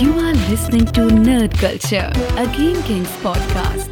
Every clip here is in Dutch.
You are listening to Nerd Culture, a Game Kings podcast.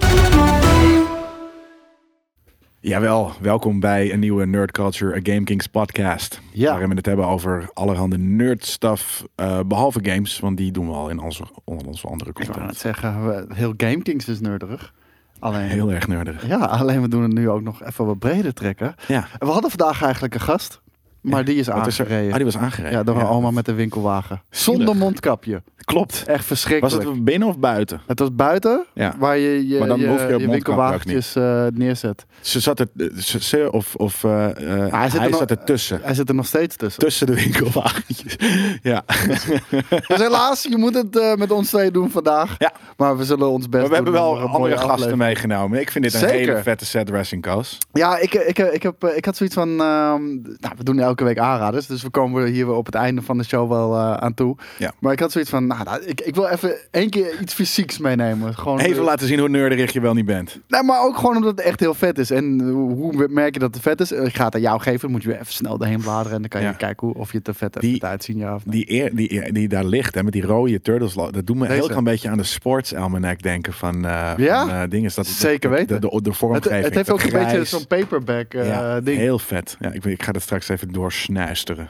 Jawel, welkom bij een nieuwe Nerd Culture A Game Kings podcast. Ja. Waarin we het hebben over allerhande nerd stuff, eh, behalve games, want die doen we al in onze, onder onze andere Ik wou net content. zeggen, we- heel GameKings is nerdig. Alleen, Heel erg nerdig. ja, alleen we doen het nu ook nog even wat breder trekken. Ja. En we hadden vandaag eigenlijk een gast, maar die is er? aangereden. Ah, die was aangereden. ja, door een oma met een winkelwagen. Zielig. Zonder mondkapje. Klopt. Echt Was verschrikkelijk. het binnen of buiten? Het was buiten, Ja. waar je je, Maar dan je, hoef je op je mondkapje winkelwagentjes eh, neerzet. Ze zat er, ze, ze of, of eh, eh, hij, zit er nog- zat er tussen. Hij zit er nog steeds tussen. Tussen de winkelwagentjes. ja. Dus helaas, je moet het eh, met ons twee doen vandaag. Ja. Maar we zullen ons best Maar we hebben doen wel andere gasten aflevering. meegenomen. Ik vind dit een Zeker. hele vette set dressing. Ja, ik, ik, ik, heb, ik had zoiets van. ehm, nou, we doen elke week aanraders. Dus we komen hier op het einde van de show wel eh, aan toe. Ja. Maar ik had zoiets van. Nou, nou, ik, ik wil even één keer iets fysieks meenemen. Gewoon, Even eh, laten zien hoe nerderig je wel niet bent. Nee, maar ook gewoon omdat het echt heel vet is. En eh, hoe merk je dat het vet is? Ik ga het aan jou geven. Moet je weer even snel erheen bladeren. En dan kan je Ja. kijken hoe, of je het te vet hebt uitzien. Ja of nee. Die, eer, die, die daar ligt, hè, met die rode turtles, dat doet me Deze. heel klein beetje aan de sports almanac denken van, eh Ja? van eh, dingen. Dat, Zeker de, weten. De, de, de vormgeving. het heeft ook een beetje zo'n paperback eh, ja, ding. heel vet. Ja, ik, ik ga dat straks even doorsnuisteren.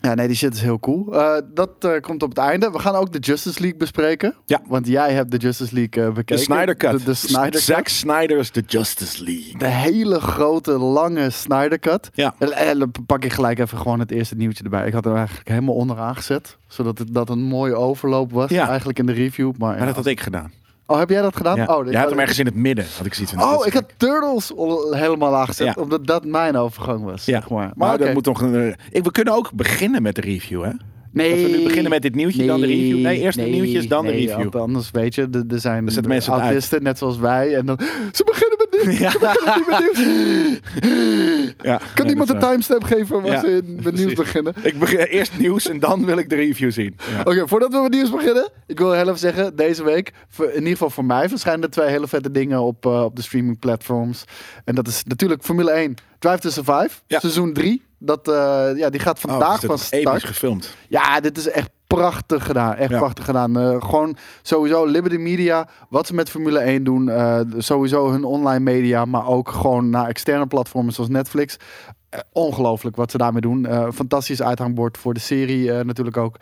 Ja, nee, die shit is heel cool. Eh, dat eh, komt op het einde. We gaan ook de Justice League bespreken. Ja. Want jij hebt de Justice League eh, De bekeken. Snyder Cut. De, de Snyder Cut. Zack Snyder's The Justice League. De hele grote, lange Snyder Cut. Ja. En, pak ik gelijk even gewoon het eerste nieuwtje erbij. Ik had er eigenlijk helemaal onderaan gezet. Zodat het dat een mooie overloop was. Ja. Eigenlijk in de review. Maar, Maar dat had ik gedaan. Oh, heb jij dat gedaan? Ja. Oh, Jij had hem ergens in het midden, had ik zoiets van. dat Oh, ik had. Turtles al helemaal aangezet. Ja. Omdat dat mijn overgang was. Ja, Zeg maar. maar, Maar, dat oké. moet toch een, eh, ik, we kunnen ook beginnen met de review, hè? Nee. Dat we nu beginnen met dit nieuwtje, dan de review. Nee, eerst de nee, nieuwtjes, dan de nee, review. want anders weet je, er, er zijn zetten mensen uit. autisten net zoals wij. En dan, ze beginnen. Ja. Kan nee, iemand een timestamp geven waar Ja, ze in- met nieuws beginnen? Ik begin eerst nieuws en dan wil ik de review zien. Ja. Oké, voordat we met nieuws beginnen, ik wil heel even zeggen, deze week, in ieder geval voor mij, verschijnen er twee hele vette dingen op, eh, op de streaming platforms. En dat is natuurlijk Formule 1, Drive to Survive, Ja. seizoen 3. Dat, eh, ja, die gaat Oh, vandaag dit van episch start. gefilmd. Ja, dit is echt prachtig gedaan. Echt Ja. prachtig gedaan. Eh, gewoon sowieso Liberty Media, wat ze met Formule 1 doen. eh, sowieso hun online media, maar ook gewoon naar externe platformen zoals Netflix. Eh, ongelooflijk wat ze daarmee doen. Fantastisch uithangbord voor de serie natuurlijk ook.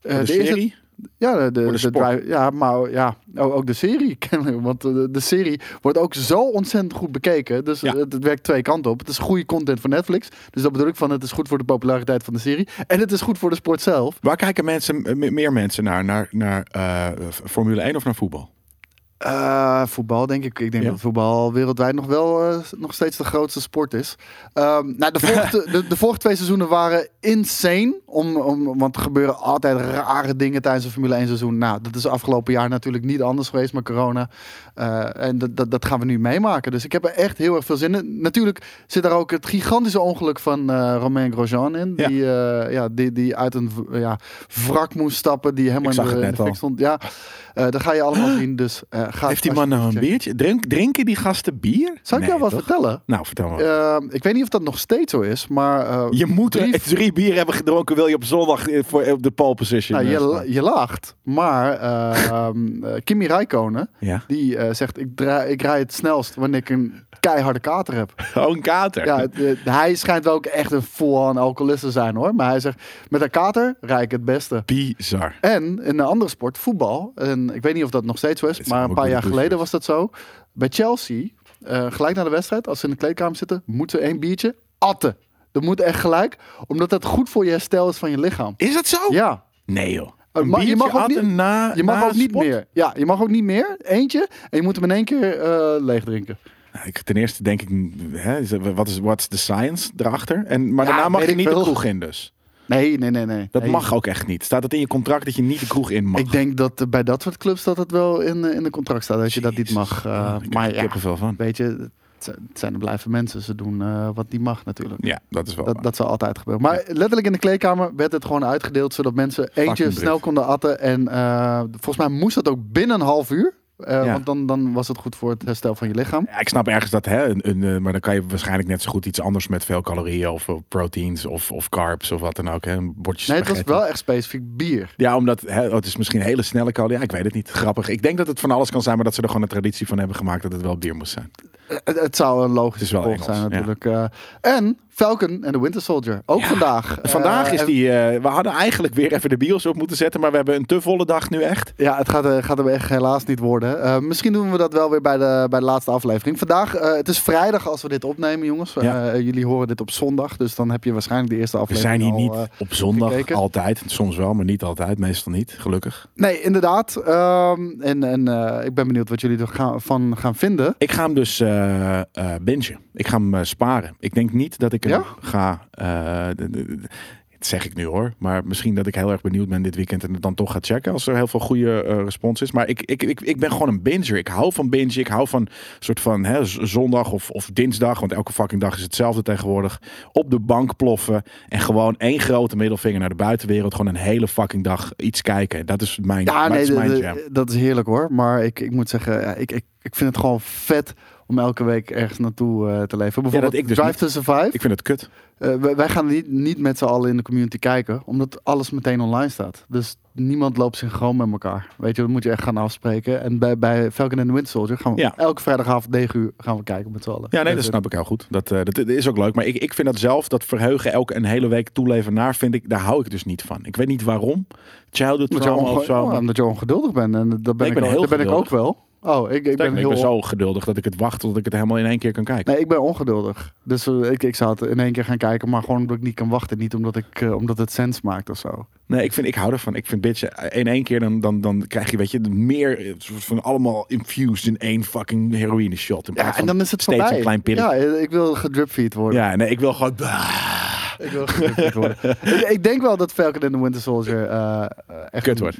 De, serie? Ja, de, drive- ja, maar ja, ook, ook de serie kennelijk. Want de, de serie wordt ook zo ontzettend goed bekeken. Dus Ja. het, het werkt twee kanten op. Het is goede content voor Netflix. Dus dat bedoel ik van, het is goed voor de populariteit van de serie. En het is goed voor de sport zelf. Waar kijken mensen, meer mensen naar? Naar, naar eh, Formule 1 of naar voetbal? Eh, voetbal, denk ik. Ik denk Ja. dat voetbal wereldwijd nog wel eh, nog steeds de grootste sport is. Ehm, nou, de, vorige, de, de vorige twee seizoenen waren insane. Om, om, want er gebeuren altijd rare dingen tijdens een Formule 1 seizoen. Nou, dat is afgelopen jaar natuurlijk niet anders geweest met corona. Eh, en dat, dat, dat gaan we nu meemaken. Dus ik heb er echt heel erg veel zin in. Natuurlijk zit daar ook het gigantische ongeluk van Romain Grosjean in. Ja. Die, ja, die, die uit een ja, wrak moest stappen. Die helemaal Ik zag in de, het in de fik stond. Ja, eh dat ga je allemaal zien. Dus, eh, ga Heeft die man nou een biertje? Drink, drinken die gasten bier? Zal ik Nee, jou wat toch? vertellen? Nou, vertel maar. Ehm, ik weet niet of dat nog steeds zo is, maar... eh, je moet drie- drie, drie bier hebben gedronken, wil je op zondag eh, voor, op de pole position nou, eh, je, je lacht, maar eh, ehm, eh, Kimi Räikkönen, Ja. die eh, zegt, ik, draai, ik rij het snelst wanneer ik een keiharde kater heb. Oh, een kater. Ja, het, eh, hij schijnt wel ook echt een full-on alcoholist te zijn hoor, maar hij zegt, met een kater rijd ik het beste. Bizar. En in een andere sport, voetbal, en ik weet niet of dat nog steeds zo is, maar een paar jaar de geleden was dat zo. Bij Chelsea, eh, gelijk na de wedstrijd, als ze in de kleedkamer zitten, moeten ze één biertje atten. Dat moet echt gelijk, omdat dat goed voor je herstel is van je lichaam. Is dat zo? Ja, Nee joh. Uh, Een maar je mag ook niet- na, je mag ook niet meer. Ja, je mag ook niet meer. Eentje. En je moet hem in één keer eh, leeg drinken. Nou, ik, ten eerste denk ik, hè, wat is the science erachter? En, maar Ja, daarna mag je niet de veel. kroeg in dus. Nee, nee, nee, nee. Dat Nee. mag ook echt niet. Staat het in je contract dat je niet de kroeg in mag? Ik denk dat eh, bij dat soort clubs dat het wel in, eh, in de contract staat. Dat je dat niet mag. eh, Oh, ik maar heb ja, kippenvel van. weet je, het zijn- de blijven mensen. Ze doen wat die mag natuurlijk. Ja, dat is wel Dat, waar. dat zal altijd gebeuren. Maar letterlijk in de kleedkamer werd het gewoon uitgedeeld. Zodat mensen eentje snel konden atten. En volgens mij moest dat ook binnen een half uur. Eh, Ja. Want dan, dan was het goed voor het herstel van je lichaam. Ja, ik snap ergens dat, hè, een, een, eh, maar dan kan je waarschijnlijk net zo goed iets anders met veel calorieën of eh, proteins of, of carbs of wat dan ook. Hè, een bordje Nee, het was wel echt specifiek bier. Ja, omdat hè, oh, het is misschien hele snelle calorieën. Ja, ik weet het niet. Grappig. Ik denk dat het van alles kan zijn, maar dat ze er gewoon een traditie van hebben gemaakt dat het wel bier moest zijn. Het, het zou een Het logisch is wel gevolg Engels, zijn natuurlijk. en Falcon en de Winter Soldier. Ook vandaag. Vandaag Eh, is die. eh, we hadden eigenlijk weer even de bios op moeten zetten, maar we hebben een te volle dag nu echt. Ja, het gaat, eh, gaat er echt helaas niet worden. Misschien doen we dat wel weer bij de, bij de laatste aflevering. Vandaag, het is vrijdag als we dit opnemen, jongens. Ja. Jullie horen dit op zondag, dus dan heb je waarschijnlijk de eerste We aflevering zijn hier al, niet op zondag gekeken. altijd. Soms wel, maar niet altijd. Meestal niet, gelukkig. nee, inderdaad. Ehm, en en ik ben benieuwd wat jullie ervan gaan, gaan vinden. Ik ga hem dus bingen. Ik ga hem sparen. Ik denk niet dat ik Ja? ga. eh, de- de- de- dat zeg ik nu hoor. Maar misschien dat ik heel erg benieuwd ben dit weekend en het dan toch ga checken als er heel veel goede eh, respons is. Maar ik, ik, ik, ik ben gewoon een binger. Ik hou van bingen. Ik hou van soort van hè, zondag of, of dinsdag. Want elke fucking dag is hetzelfde tegenwoordig. Op de bank ploffen. En gewoon één grote middelvinger naar de buitenwereld. Gewoon een hele fucking dag iets kijken. Dat is mijn, Ja, dat nee, mijn jam. dat is heerlijk hoor. Maar ik, ik moet zeggen, ja, ik, ik, ik vind het gewoon vet om elke week ergens naartoe eh, te leven. Bijvoorbeeld ik dus Drive niet. to Survive. Ik vind het kut. Eh, wij, wij gaan niet, niet met z'n allen in de community kijken, omdat alles meteen online staat. Dus niemand loopt synchroon met elkaar. Weet je, dat moet je echt gaan afspreken. En bij, bij Falcon and the Winter Soldier gaan we Ja. elke vrijdagavond 9 uur gaan we kijken met z'n allen. Ja, nee, dat Dus, snap ik heel goed. Dat, eh, dat, is ook leuk. Maar ik, ik vind dat zelf, dat verheugen elke een hele week toeleven naar, vind ik, daar hou ik dus niet van. Ik weet niet waarom. Childhood trauma of zo. oh, omdat je ongeduldig bent. En dat ben ik ik, ben heel dat ben ik ook wel. Oh, ik, ben heel... ik ben zo geduldig dat ik het wacht tot ik het helemaal in één keer kan kijken. Nee, ik ben ongeduldig. Dus eh, ik, ik zou het in één keer gaan kijken, maar gewoon omdat ik niet kan wachten. Niet omdat, ik, eh, omdat het sens maakt of zo. Nee, ik, vind, ik hou ervan. Ik vind bitch, in één keer dan, dan, dan krijg je, weet je, meer eh, soort van allemaal infused in één fucking heroïne shot. In Ja, en dan is het steeds voorbij. een klein pilletje. Ja, eh, ik wil gedripfeed worden. Ja, nee, ik wil gewoon... Ik wil worden. ik, ik denk wel dat Falcon and the Winter Soldier eh, eh, echt... Kut wordt.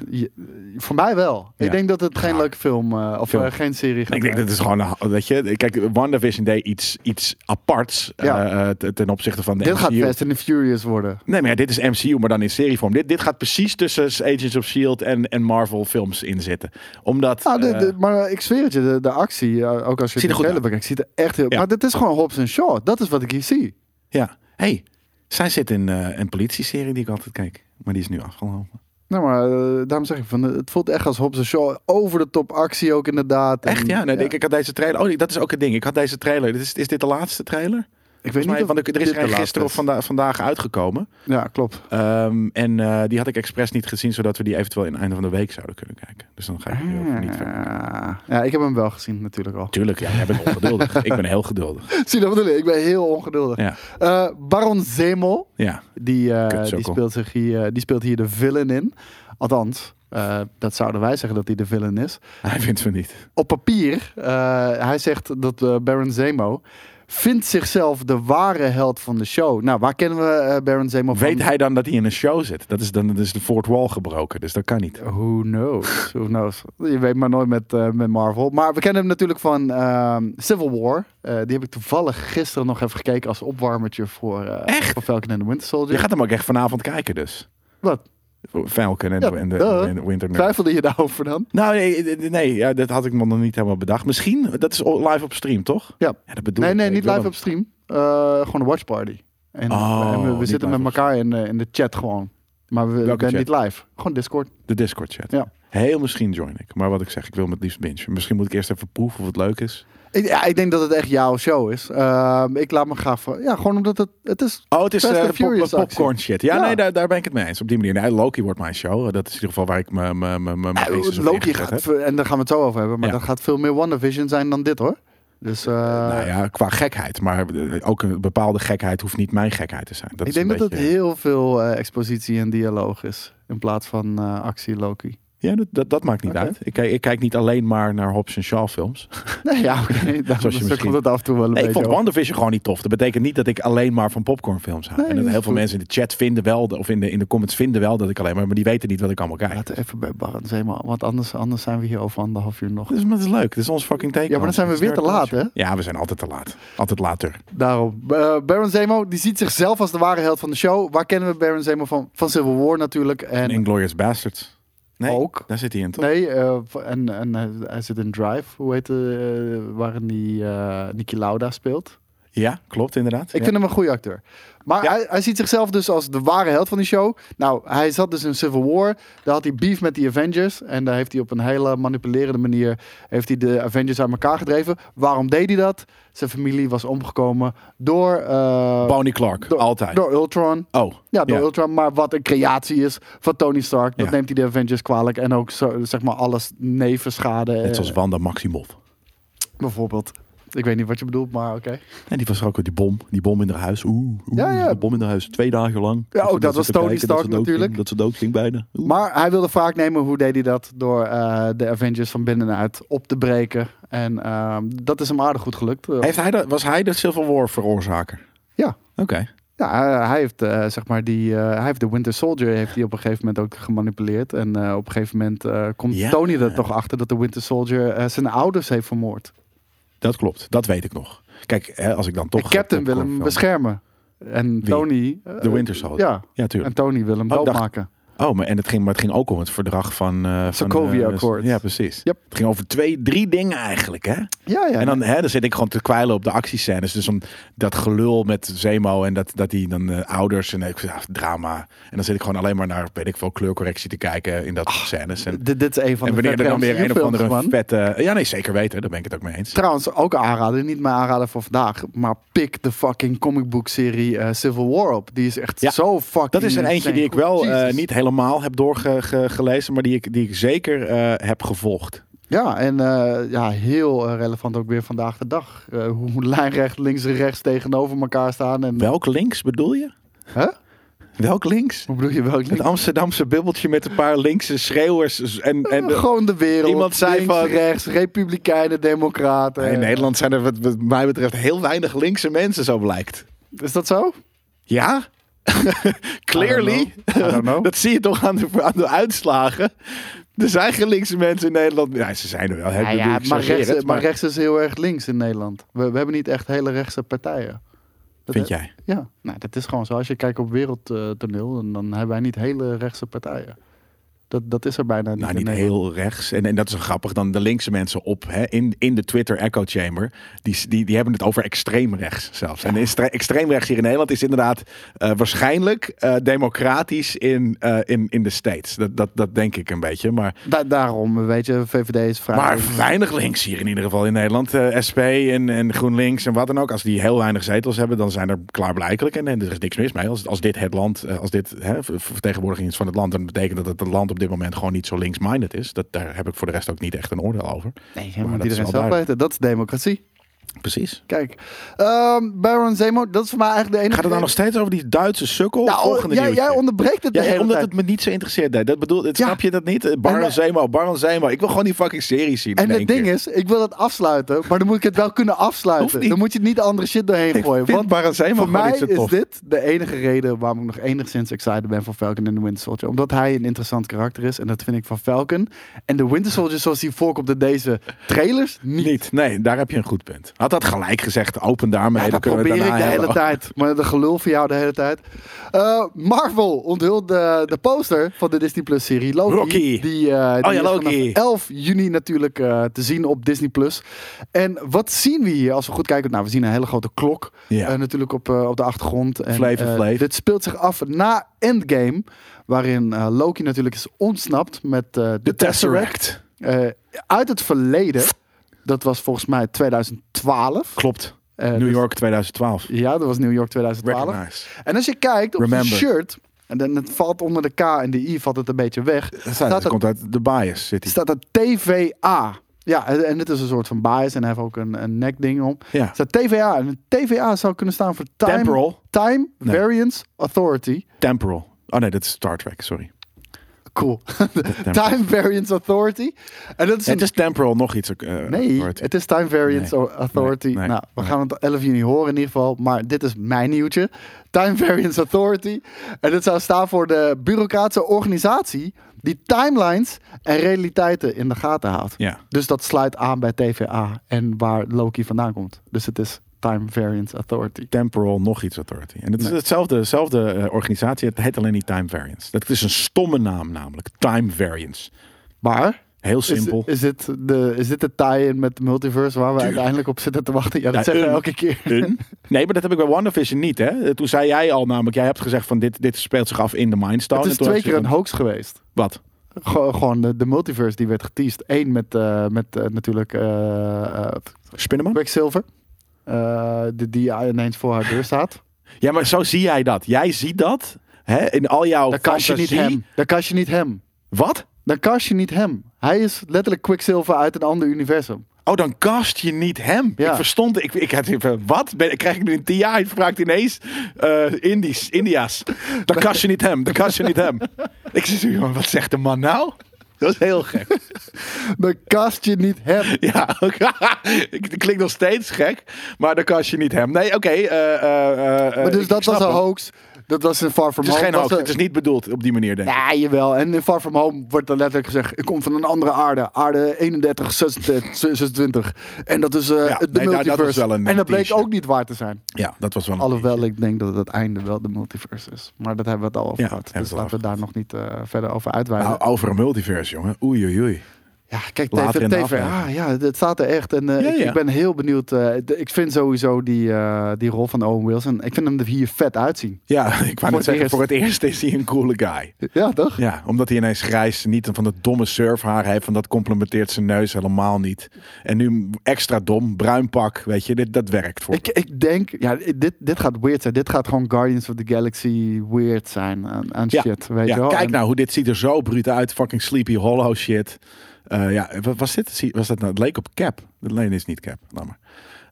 Voor mij wel. Ja. Ik denk dat het geen Ja. leuke film eh, of Film. geen serie gaat Ik denk dat het is gewoon, een- weet je, kijk, WandaVision deed iets, iets aparts Ja. ten opzichte van de Dit gaat. Fast and the Furious worden. Nee, maar dit is MCU, maar dan in serievorm. Dit, dit gaat precies tussen Agents of S.H.I.E.L.D. En, en Marvel films inzitten. Omdat... Nou, de, de- maar ik zweer het je, de, de actie, ook als je Ziet er de trailer bekijkt, ziet er echt heel... Maar dit is gewoon Hobbs en Shaw. Dat is wat ik hier zie. ja, hey, zij zit in eh, een politieserie die ik altijd kijk. Maar die is nu afgelopen. Nou, maar eh, daarom zeg ik van, het voelt echt als Hobbs en Shaw. Over de top actie ook inderdaad. En- Echt, ja? Nee, Ik, ik had deze trailer... Oh, dat is ook een ding. Ik had deze trailer... Dit is, is dit de laatste trailer? Ik weet niet want er is er gisteren of vanda- vandaag uitgekomen. Ja, klopt. Ehm, en eh, die had ik expres niet gezien, zodat we die eventueel in het einde van de week zouden kunnen kijken. Dus dan ga ik ook niet verder. Ah. Ja, ik heb hem wel gezien natuurlijk al. Tuurlijk, ja, jij bent ongeduldig. ik ben heel geduldig. Zie je dat bedoel ik? Ik ben heel ongeduldig. Ja, Eh, Baron Zemo, ja. die, eh, die, speelt zich hier, die speelt hier de villain in. Althans, dat zouden wij zeggen dat hij de villain is. hij vindt van niet. Op papier, hij zegt dat Baron Zemo vindt zichzelf de ware held van de show. Nou, waar kennen we eh, Baron Zemo van? Weet hij dan dat hij in een show zit? Dat is dan dat is de fourth wall gebroken, dus dat kan niet. Who knows? Who knows? Je weet maar nooit met, eh, met Marvel. Maar we kennen hem natuurlijk van ehm, Civil War. Eh, die heb ik toevallig gisteren nog even gekeken als opwarmertje voor, Echt? voor Falcon and the Winter Soldier. Je gaat hem ook echt vanavond kijken dus. Wat? Falcon en Ja, de, en de, duh. en de Winter Nerd. Twijfelde je daarover dan? Nou, nee, nee, nee ja, dat had ik me nog niet helemaal bedacht. Misschien, dat is live op stream, toch? Ja. Ja, dat bedoel Nee, ik. nee, Ik niet live hem- op stream. Eh, gewoon een watch party. En, Oh, en we, zitten met elkaar in, eh, in de chat gewoon. Maar we Welke zijn chat? niet live. Gewoon Discord. De Discord chat. Ja. Heel misschien join ik. Maar wat ik zeg, ik wil het liefst bingen. Misschien moet ik eerst even proeven of het leuk is. Ik, ja, ik denk dat het echt jouw show is. Ehm, ik laat me graag voor. Ja, gewoon omdat het, het is. Oh, het is eh, pop- actie. popcorn shit. Ja, Ja. nee, daar, daar ben ik het mee eens. Op die manier. Nee, Loki wordt mijn show. Dat is in ieder geval waar ik me me me me Eh, meest op Loki gaat, heb. en daar gaan we het zo over hebben. Maar Ja. dat gaat veel meer WandaVision zijn dan dit hoor. Dus eh, nou ja, qua gekheid. Maar eh, ook een bepaalde gekheid hoeft niet mijn gekheid te zijn. Dat ik denk dat beetje- het heel veel eh, expositie en dialoog is. In plaats van eh, actie Loki. Ja, dat, dat, dat maakt niet uit. Ik, kijk- ik kijk niet alleen maar naar Hobbs en Shaw films. Nee, ja, oké. Dan Zoals je misschien- komt het af en toe wel een Nee, ik vond. WandaVision gewoon niet tof. Dat betekent niet dat ik alleen maar van popcornfilms hou. Nee, en heel veel goed. mensen in de chat vinden wel, of in de, in de comments vinden wel dat ik alleen maar, maar die weten niet wat ik allemaal kijk. Laten we even bij Baron Zemo. Want anders, anders zijn we hier over anderhalf uur nog. Dus, maar dat is leuk. Dit is ons fucking teken. Ja, maar dan zijn we weer te laat, hè? Ja, we zijn altijd te laat. Altijd later. Daarom. Eh, Baron Zemo, die ziet zichzelf als de ware held van de show. Waar kennen we Baron Zemo van? Van Civil War natuurlijk. En En Inglourious Bastards. Nee, Ook. daar zit hij in, toch? Nee, eh, en, en hij- hij zit in Drive. Hoe heet de, eh, waarin die eh Niki Lauda speelt. Ja, klopt inderdaad. Ik ja. vind hem een goede acteur. Maar Ja. hij, hij ziet zichzelf dus als de ware held van die show. Nou, hij zat dus in Civil War. Daar had hij beef met die Avengers. En daar heeft hij op een hele manipulerende manier... heeft hij de Avengers uit elkaar gedreven. Waarom deed hij dat? Zijn familie was omgekomen door... eh, Bonnie Clark, door- altijd. Door Ultron. oh, Ja, door Ja. Ultron. Maar wat een creatie is van Tony Stark. Dat neemt hij de Avengers kwalijk. En ook zo, zeg maar alles nevenschade. net eh, zoals Wanda Maximoff. bijvoorbeeld. Ik weet niet wat je bedoelt, maar oké. En die was er ook die bom, die bom in haar huis. Oeh, oeh Ja, ja. de bom in haar huis. Twee dagen lang. Ja, ze- dat ze was Tony kijken Stark dat natuurlijk. ging, dat ze dood ging bijna. Oeh. Maar hij wilde wraak nemen. Hoe deed hij dat? Door eh, de Avengers van binnenuit op te breken. En ehm, dat is hem aardig goed gelukt. Heeft hij de, was hij de Civil War veroorzaker? Ja. Oké. Ja, hij- heeft, eh, zeg maar die, eh, hij heeft de Winter Soldier heeft hij op een gegeven moment ook gemanipuleerd. En op een gegeven moment komt. Tony er toch achter dat de Winter Soldier zijn ouders heeft vermoord. Dat klopt. Dat weet ik nog. Kijk, hè, als ik dan toch... en Captain eh, wil hem beschermen. En? Tony... eh, De Winter Soldier. Ja, Ja, en tuurlijk. Tony wil hem Oh, doodmaken. Oh, maar, en het ging, maar het ging ook om het verdrag van... eh van, Sokovia eh. Ja, precies. Yep. Het ging over twee, drie dingen eigenlijk, hè? Ja, ja. En dan, hè, dan zit ik gewoon te kwijlen op de actiescènes. Dus om dat gelul met Zemo en dat, dat die dan eh, ouders en ik, ja, drama. En dan zit ik gewoon alleen maar naar, weet ik veel, kleurcorrectie te kijken in dat scènes. En, dit, dit is een van en de wanneer er dan weer een of andere man. vette... Ja, nee, zeker weten. Daar ben ik het ook mee eens. Trouwens, ook een aanrader. Niet mijn aanrader voor vandaag. Maar pik de fucking comic book serie eh, Civil War op. Die is echt Ja, zo fucking Dat is er eentje die ik wel eh, niet helemaal heb doorgelezen, maar die ik, die ik zeker eh, heb gevolgd. Ja, en eh, ja, heel eh, relevant ook weer vandaag de dag. Eh, hoe lijnrecht links en rechts tegenover elkaar staan. En, Welk links bedoel je? Welk links? Hoe bedoel je welk Het links? Amsterdamse bubbeltje met een paar linkse schreeuwers. En, en Gewoon de wereld. iemand zei links, van- rechts, republikeinen, democraten. in Nederland zijn er wat, wat mij betreft heel weinig linkse mensen, zo blijkt. Is dat zo? Ja? Clearly. I don't know. I don't know. Dat zie je toch aan de, aan de uitslagen. Er zijn geen linkse mensen in Nederland. Ja, ze zijn er wel. Ja, ja, maar, rechts, het, maar rechts is heel erg links in Nederland. We, we hebben niet echt hele rechtse partijen. Dat Vind he- jij? Ja, nou, dat is gewoon zo. Als je kijkt op wereldtoneel, dan, dan hebben wij niet hele rechtse partijen. Dat, dat is er bijna niet. Nou, niet heel rechts. En, en dat is grappig. Dan de linkse mensen op hè, in, in de Twitter echo chamber. Die, die, die hebben het over extreem rechts zelfs. En extre- extreem rechts hier in Nederland is inderdaad eh, waarschijnlijk eh, democratisch in, eh, in, in de States. Dat, dat, dat denk ik een beetje. Maar, Da- daarom, weet je, VVD is vrij. maar weinig links hier in ieder geval in Nederland. SP en, en GroenLinks en wat dan ook. Als die heel weinig zetels hebben, dan zijn er klaarblijkelijk. En, en er is niks mis mee. Als, als dit het land, als dit hè, ver- vertegenwoordiging is van het land, dan betekent dat het land op dit moment gewoon niet zo links-minded is. Dat, daar heb ik voor de rest ook niet echt een oordeel over. nee, maar dat iedereen zelf weten. Dat is democratie. Precies. Kijk, ehm, Baron Zemo, dat is voor mij eigenlijk de enige... Gaat het dan nog steeds over die Duitse sukkel? Nou, Volgende jij, jij onderbreekt het de Ja, hele omdat tijd. het me niet zo interesseert. deed. Dat bedoel, het, Ja. snap je dat niet? Baron En, eh, Zemo, Baron Zemo. Ik wil gewoon die fucking serie zien. En het ding keer. is, ik wil het afsluiten, maar dan moet ik het wel kunnen afsluiten. Dan moet je niet andere shit doorheen gooien. Want Baron Zemo voor mij is tof. dit de enige reden waarom ik nog enigszins excited ben voor Falcon en de Winter Soldier. Omdat hij een interessant karakter is en dat vind ik van Falcon. En de Winter Soldier zoals die voorkomt in deze trailers, niet. Niet. Nee, daar heb je een goed punt. Had dat gelijk gezegd. Open daarmee. Ja, dat probeer het ik de hele hebben. tijd. Maar de gelul van jou de hele tijd. Eh, Marvel onthult de, de poster van de Disney Plus serie Loki. Rocky. Die, eh, die Oh ja, is Loki. vanaf 11 juni natuurlijk eh, te zien op Disney Plus. En wat zien we hier als we goed kijken? Nou, we zien een hele grote klok Ja. natuurlijk op, op de achtergrond. En, eh, Flav. dit speelt zich af na Endgame. Waarin Loki natuurlijk is ontsnapt met de De Tesseract. Tesseract. Uit het verleden. Dat was volgens mij 2012. Klopt. Eh, New dus- York 2012. ja, dat was New York 2012. Recognize. En als je kijkt op Remember. zijn shirt, en dan het valt onder de K en de I valt het een beetje weg, Dat, staat dat komt uit de bias. Hij. staat er TVA. Ja, en, dit is een soort van bias en hij heeft ook een, een nekding om. Ja. Staat TVA en TVA zou kunnen staan voor Time, Temporal. time Nee. Variance Authority. Temporal. Oh nee, dat is Star Trek. Sorry. Cool. Time Variance Authority. En dat is Het een- is temporal nog iets. eh, Nee, authority. het is Time Variance Nee. Authority. Nee, nee, nou, we gaan het 11 juni horen in ieder geval. Maar dit is mijn nieuwtje. Time Variance Authority. En dat zou staan voor de bureaucratische organisatie die timelines en realiteiten in de gaten houdt. Ja. Dus dat sluit aan bij TVA en waar Loki vandaan komt. Dus het is Time Variance Authority. Temporal nog iets authority. En het is Nee. hetzelfde, dezelfde eh, organisatie. Het heet alleen niet Time Variance. Dat is een stomme naam namelijk. Time Variance. Maar Heel is, simpel. is, dit de, is dit de tie-in met de multiverse waar we uiteindelijk op zitten te wachten? Ja, dat Ja, zeggen we elke keer. Een? Nee, maar dat heb ik bij WandaVision niet. Hè? Toen zei jij al namelijk, jij hebt gezegd van dit, dit speelt zich af in de Mindstone. Het is twee keer een hoax geweest. Wat? Go- gewoon de, de multiverse die werd geteased. Eén met, eh, met eh, natuurlijk eh, eh, Spinnenman? Quicksilver. Eh, die, die ineens voor haar deur staat. Ja, maar zo zie jij dat. Jij ziet dat hè? in al jouw Dan kan je niet hem. Dan kan je niet hem. Wat? Dan cast je niet hem. Hij is letterlijk Quicksilver uit een ander universum. Oh, dan cast je niet hem. Ja. Ik verstond, ik, ik had even, wat? Ben, krijg ik nu een TI vraagt ineens eh Indisch, India's. Dan cast je niet hem, dan cast je niet hem. Ik zeg, jongen, wat zegt de man nou? Dat is heel gek. Dan cast je niet hem. Ja, ik- het klinkt nog steeds gek, maar dan cast je niet hem. Nee, oké. eh, eh, eh, Maar dus dat was een hoax. Dat was in Far From Het is Home. geen het is niet bedoeld op die manier, denk ik. Ja, jawel. En in Far From Home wordt er letterlijk gezegd... ik kom van een andere aarde. Aarde 31, 26. 26. En dat is eh, Ja, de nee, dat- dat multiverse. was wel een en dat bleek ook niet waar te zijn. Ja, dat was wel een Alhoewel ik denk dat het einde wel de multiverse is. Maar dat hebben we het al over Ja, gehad. Dus laten we daar nog niet eh, verder over uitweiden. Nou, over een multiverse, jongen. Oei, oei, oei. Ja, kijk, later TV, ah, ja, het staat er echt. En eh, Ja, ik, ja. ik ben heel benieuwd. eh, ik vind sowieso die, eh, die rol van Owen Wilson... ik vind hem er hier vet uitzien. Ja, ik wou net zeggen, eerst. voor het eerst is hij een coole guy. Ja, toch? Ja, omdat hij ineens grijs niet van dat domme surfhaar heeft, van dat complementeert zijn neus helemaal niet. En nu extra dom, bruin pak, weet je, dit, dat werkt voor. Ik, ik denk, ja, dit, dit gaat weird zijn. Dit gaat gewoon Guardians of the Galaxy weird zijn aan, aan ja, shit. Weet je wel? kijk En- nou hoe dit ziet er zo bruut uit, fucking Sleepy Hollow shit. Eh, ja, wat was dit? Was dat nou? Het leek op Cap. Nee, dit is niet Cap. Laat maar.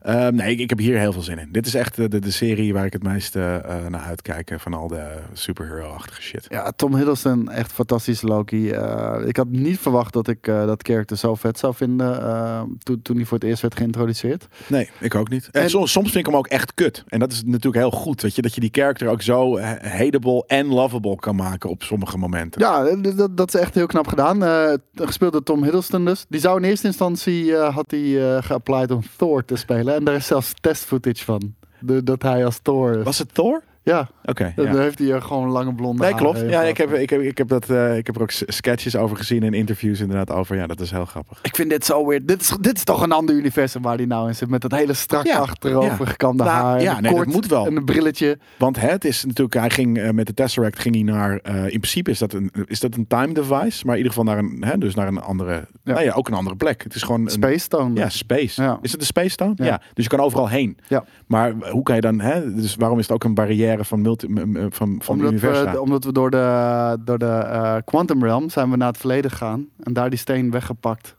Ehm, nee, ik, ik heb hier heel veel zin in. Dit is echt de, de, de serie waar ik het meeste eh, naar uitkijk eh, van al de superhero-achtige shit. Ja, Tom Hiddleston, echt fantastisch Loki. Eh, ik had niet verwacht dat ik eh, dat character zo vet zou vinden eh, toen, toen hij voor het eerst werd geïntroduceerd. Nee, ik ook niet. En, En- soms, soms vind ik hem ook echt kut. En dat is natuurlijk heel goed. Weet je, dat je die character ook zo eh, hateable en lovable kan maken op sommige momenten. Ja, dat, dat is echt heel knap gedaan. Eh, gespeeld door Tom Hiddleston dus. Die zou in eerste instantie, eh, had hij eh geapplied om Thor te spelen. En daar is zelfs test footage van. De, dat hij als Thor... Was het Thor? Ja, Oké. dan ja. heeft hij er gewoon lange blonde Nee, klopt. Ja, ik heb, ik, heb, ik, heb dat, eh, ik heb er ook sketches over gezien en interviews inderdaad over. Ja, dat is heel grappig. Ik vind dit zo weird. Dit is, dit is toch een ander universum waar hij nou in zit. Met dat hele strak Ja, achterover ja. gekamde Nou, haar. ja, nee, dat kort moet wel. En een brilletje. Want hè, het is natuurlijk, hij ging eh, met de Tesseract ging hij naar, eh, in principe is dat, een, is dat een time device, maar in ieder geval naar een, hè, dus naar een andere, Ja. nou ja, ook een andere plek. Het is gewoon een, Space Stone. Ja, space. Ja. Is het een space stone? Ja. Ja. Dus je kan overal heen. Ja. Maar hoe kan je dan, hè? Dus waarom is het ook een barrière van multi, van, van omdat, universa? we, omdat we door de, door de eh, Quantum Realm zijn we naar het verleden gegaan. En daar die steen weggepakt.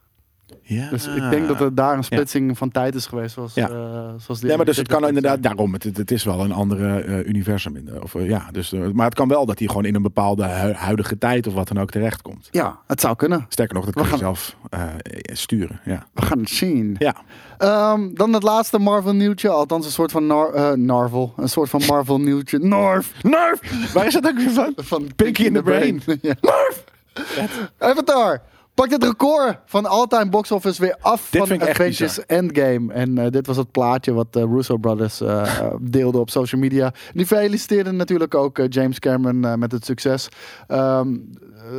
Ja. Dus ik denk dat er daar een splitsing van tijd is geweest. Zoals, Ja. eh, zoals die Ja, maar dus het kan inderdaad, zijn. daarom, het, het is wel een andere eh, universum. In de, of, eh, ja, dus, maar het kan wel dat hij gewoon in een bepaalde hu- huidige tijd of wat dan ook terechtkomt. Ja, het zou kunnen. Sterker nog, dat We kan je zelf eh, sturen. Ja. We gaan het zien. ja. Ehm, dan het laatste Marvel nieuwtje. Althans een soort van nar eh, Narvel. Een soort van Marvel nieuwtje. Narf! Nerf! Waar is dat ook weer van? Van Pinky in the Brain. ja. Avatar! Pakt het record van all-time box office weer af Dit van Avengers Endgame. En eh, dit was het plaatje wat de Russo Brothers eh, eh, deelden op social media. Die feliciteerden natuurlijk ook eh, James Cameron eh, met het succes. Ehm,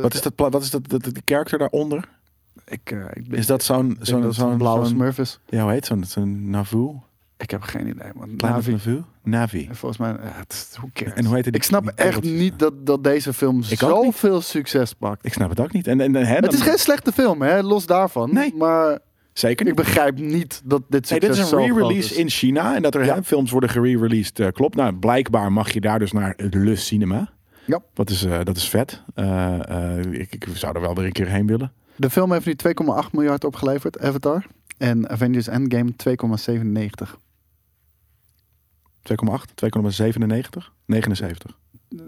Wat is dat, wat is dat, dat, die character daaronder? ik, eh, Is dat zo'n, blauwe smurf is. ja, hoe heet zo'n, Navu? Ik heb geen idee. Kleine Navi. Volgens mij, ja, het? En hoe heet die- ik snap echt niet dat, dat deze film Ik zoveel succes pakt. Ik snap het ook niet. En, en, en, hè, Het is geen slechte film, hè? los daarvan. Nee. Maar Zeker ik niet. begrijp niet dat dit Nee, succes dit is een re-release in China. En dat er Ja. films worden gere-released, eh, klopt. Nou, blijkbaar mag je daar dus naar Le Cinema. Ja. Dat is, eh, dat is vet. Eh, ik, ik zou er wel weer een keer heen willen. De film heeft nu 2,8 miljard opgeleverd, Avatar. En Avengers Endgame 2,97. 2,8, 2,97, 79.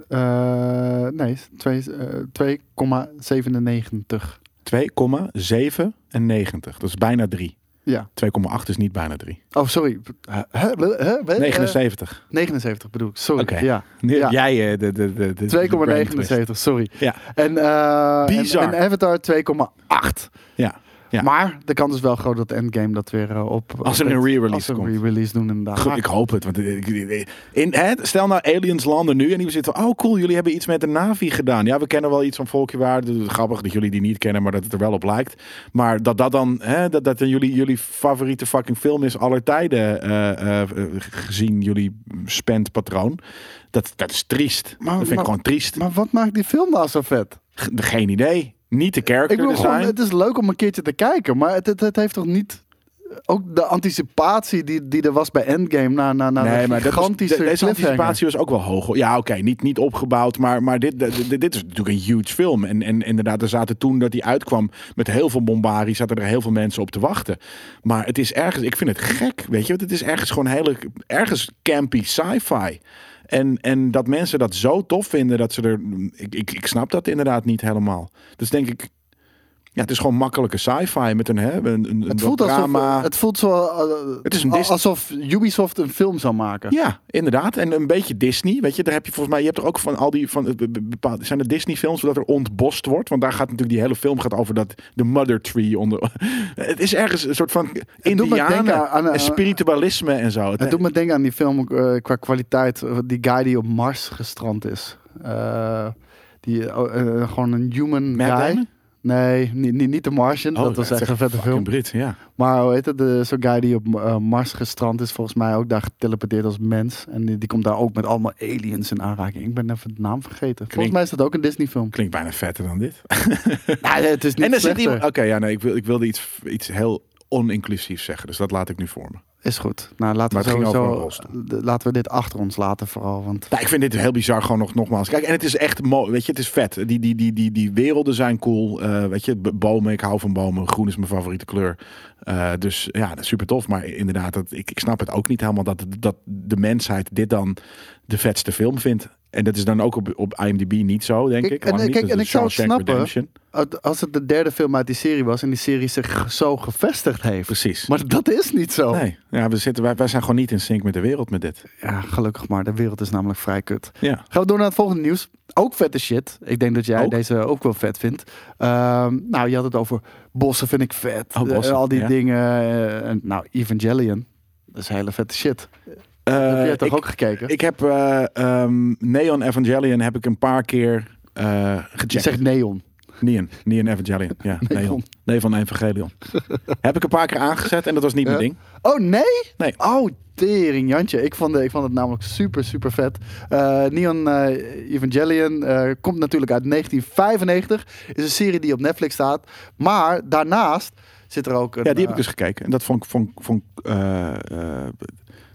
Eh, nee, twee- eh, 2,97. 2,97. Dat is bijna 3. Ja. 2,8 is niet bijna 3. Oh, sorry. Huh? Huh? Huh? Huh? 79. Eh, 79 bedoel ik. Sorry. Ja. Jij eh, de, de, de, de, de brain twist. 2,79, sorry. Ja. En, eh, en, Bizar. en Avatar 2,8. Ja. Ja. Maar de kans is wel groot dat Endgame dat weer eh, op... Als er een re-release als ze een komt. re-release doen inderdaad. Goed, ik hoop het. Want ik- in, hè, stel nou aliens landen nu en die zitten van, oh cool, jullie hebben iets met de Navi gedaan. Ja, we kennen wel iets van Volkjewaard. Grappig dat jullie die niet kennen, maar dat het er wel op lijkt. Maar dat dat dan, hè, dat, dat jullie, jullie favoriete fucking film is aller tijden eh, eh, gezien jullie spendpatroon. Dat, dat is triest. Maar- dat vind maar- ik gewoon triest. Maar wat maakt die film nou zo vet? Ge- Geen idee. Niet de Ik character bedoel gewoon, het is leuk om een keertje te kijken, maar het, het, het heeft toch niet... Ook de anticipatie die, die er was bij Endgame na, na, na Nee, de maar dat was- gigantische de- deze anticipatie was ook wel hoog. Ja, oké, niet, niet opgebouwd, maar, maar dit, dit, dit is natuurlijk een huge film. En, en inderdaad, er zaten toen dat die uitkwam met heel veel bombarie, zaten er heel veel mensen op te wachten. Maar het is ergens, ik vind het gek, weet je, want het is ergens gewoon hele, ergens campy sci-fi. En, en dat mensen dat zo tof vinden dat ze er. Ik, ik, ik snap dat inderdaad niet helemaal. Dus denk ik. Ja, het is gewoon makkelijke sci-fi met een, hè, een, een, Het voelt, alsof, drama. het voelt zo, eh, Het is een Disney- alsof Ubisoft een film zou maken. Ja, inderdaad. En een beetje Disney. Weet je, daar heb je volgens mij. Je hebt er ook van al die. Van, eh, be- be- bepaalde, zijn er Disney-films dat er ontbost wordt? Want daar gaat natuurlijk die hele film gaat over dat de Mother Tree onder. Het is ergens een soort van Indianen denken aan, eh, en spiritualisme en zo. Het doet me denken aan die film eh, qua kwaliteit. eh, Die guy die op Mars gestrand is. Eh, die, eh, eh, gewoon een human Matt guy. Damon? Nee, niet, niet, niet de Martian. dat was echt een vette film. Brit, ja. Maar hoe heet het? de- Zo'n guy die op eh, Mars gestrand is, volgens mij ook daar geteleporteerd als mens. En die, die komt daar ook met allemaal aliens in aanraking. Ik ben even de naam vergeten. Volgens mij is dat ook een Disney film. Klinkt bijna vetter dan dit. Nou, het is niet en er zit slechter. iemand. Oké, ja, nee, ik, wil, ik wilde iets, iets heel oниnclusiefs zeggen. Dus dat laat ik nu voor me. Is goed. Nou, laten we sowieso... Laten we dit achter ons laten vooral. Want Nou, ik vind dit heel bizar gewoon nog, nogmaals. Kijk, en het is echt mooi. Weet je, het is vet. Die, die, die, die, die werelden zijn cool. Eh, weet je, bomen, ik hou van bomen. Groen is mijn favoriete kleur. Eh, dus ja, dat is super tof. Maar inderdaad, dat, ik, ik snap het ook niet helemaal dat, dat de mensheid dit dan de vetste film vindt. En dat is dan ook op, op IMDb niet zo, denk Kijk, ik. en- kijk, en ik zou het snappen. Redemption. als het de derde film uit die serie was en die serie zich zo gevestigd heeft. Precies. Maar dat is niet zo. Nee, ja, we zitten, wij, wij zijn gewoon niet in sync met de wereld met dit. Ja, gelukkig maar. De wereld is namelijk vrij kut. Ja. Gaan we door naar het volgende nieuws. Ook vette shit. Ik denk dat jij Ook? deze ook wel vet vindt. Ehm, nou, je had het over bossen vind ik vet. Oh, bossen, Eh, al die ja. dingen. eh, nou, Evangelion. Dat is hele vette shit. Eh, Heb jij toch ik, ook gekeken? ik heb eh, ehm, Neon Evangelion heb ik een paar keer eh je gecheckt. zegt neon. Neon, Neon Evangelion. Ja, Neon. Neon. Nee, van Evangelion. Heb ik een paar keer aangezet en dat was niet mijn ding. Oh, nee? Nee. Oh, tering, Jantje. Ik vond, ik vond het namelijk super, super vet. Neon Evangelion komt natuurlijk uit 1995. Is een serie die op Netflix staat. Maar daarnaast zit er ook een... Ja, die heb ik dus gekeken. En dat vond ik, vond,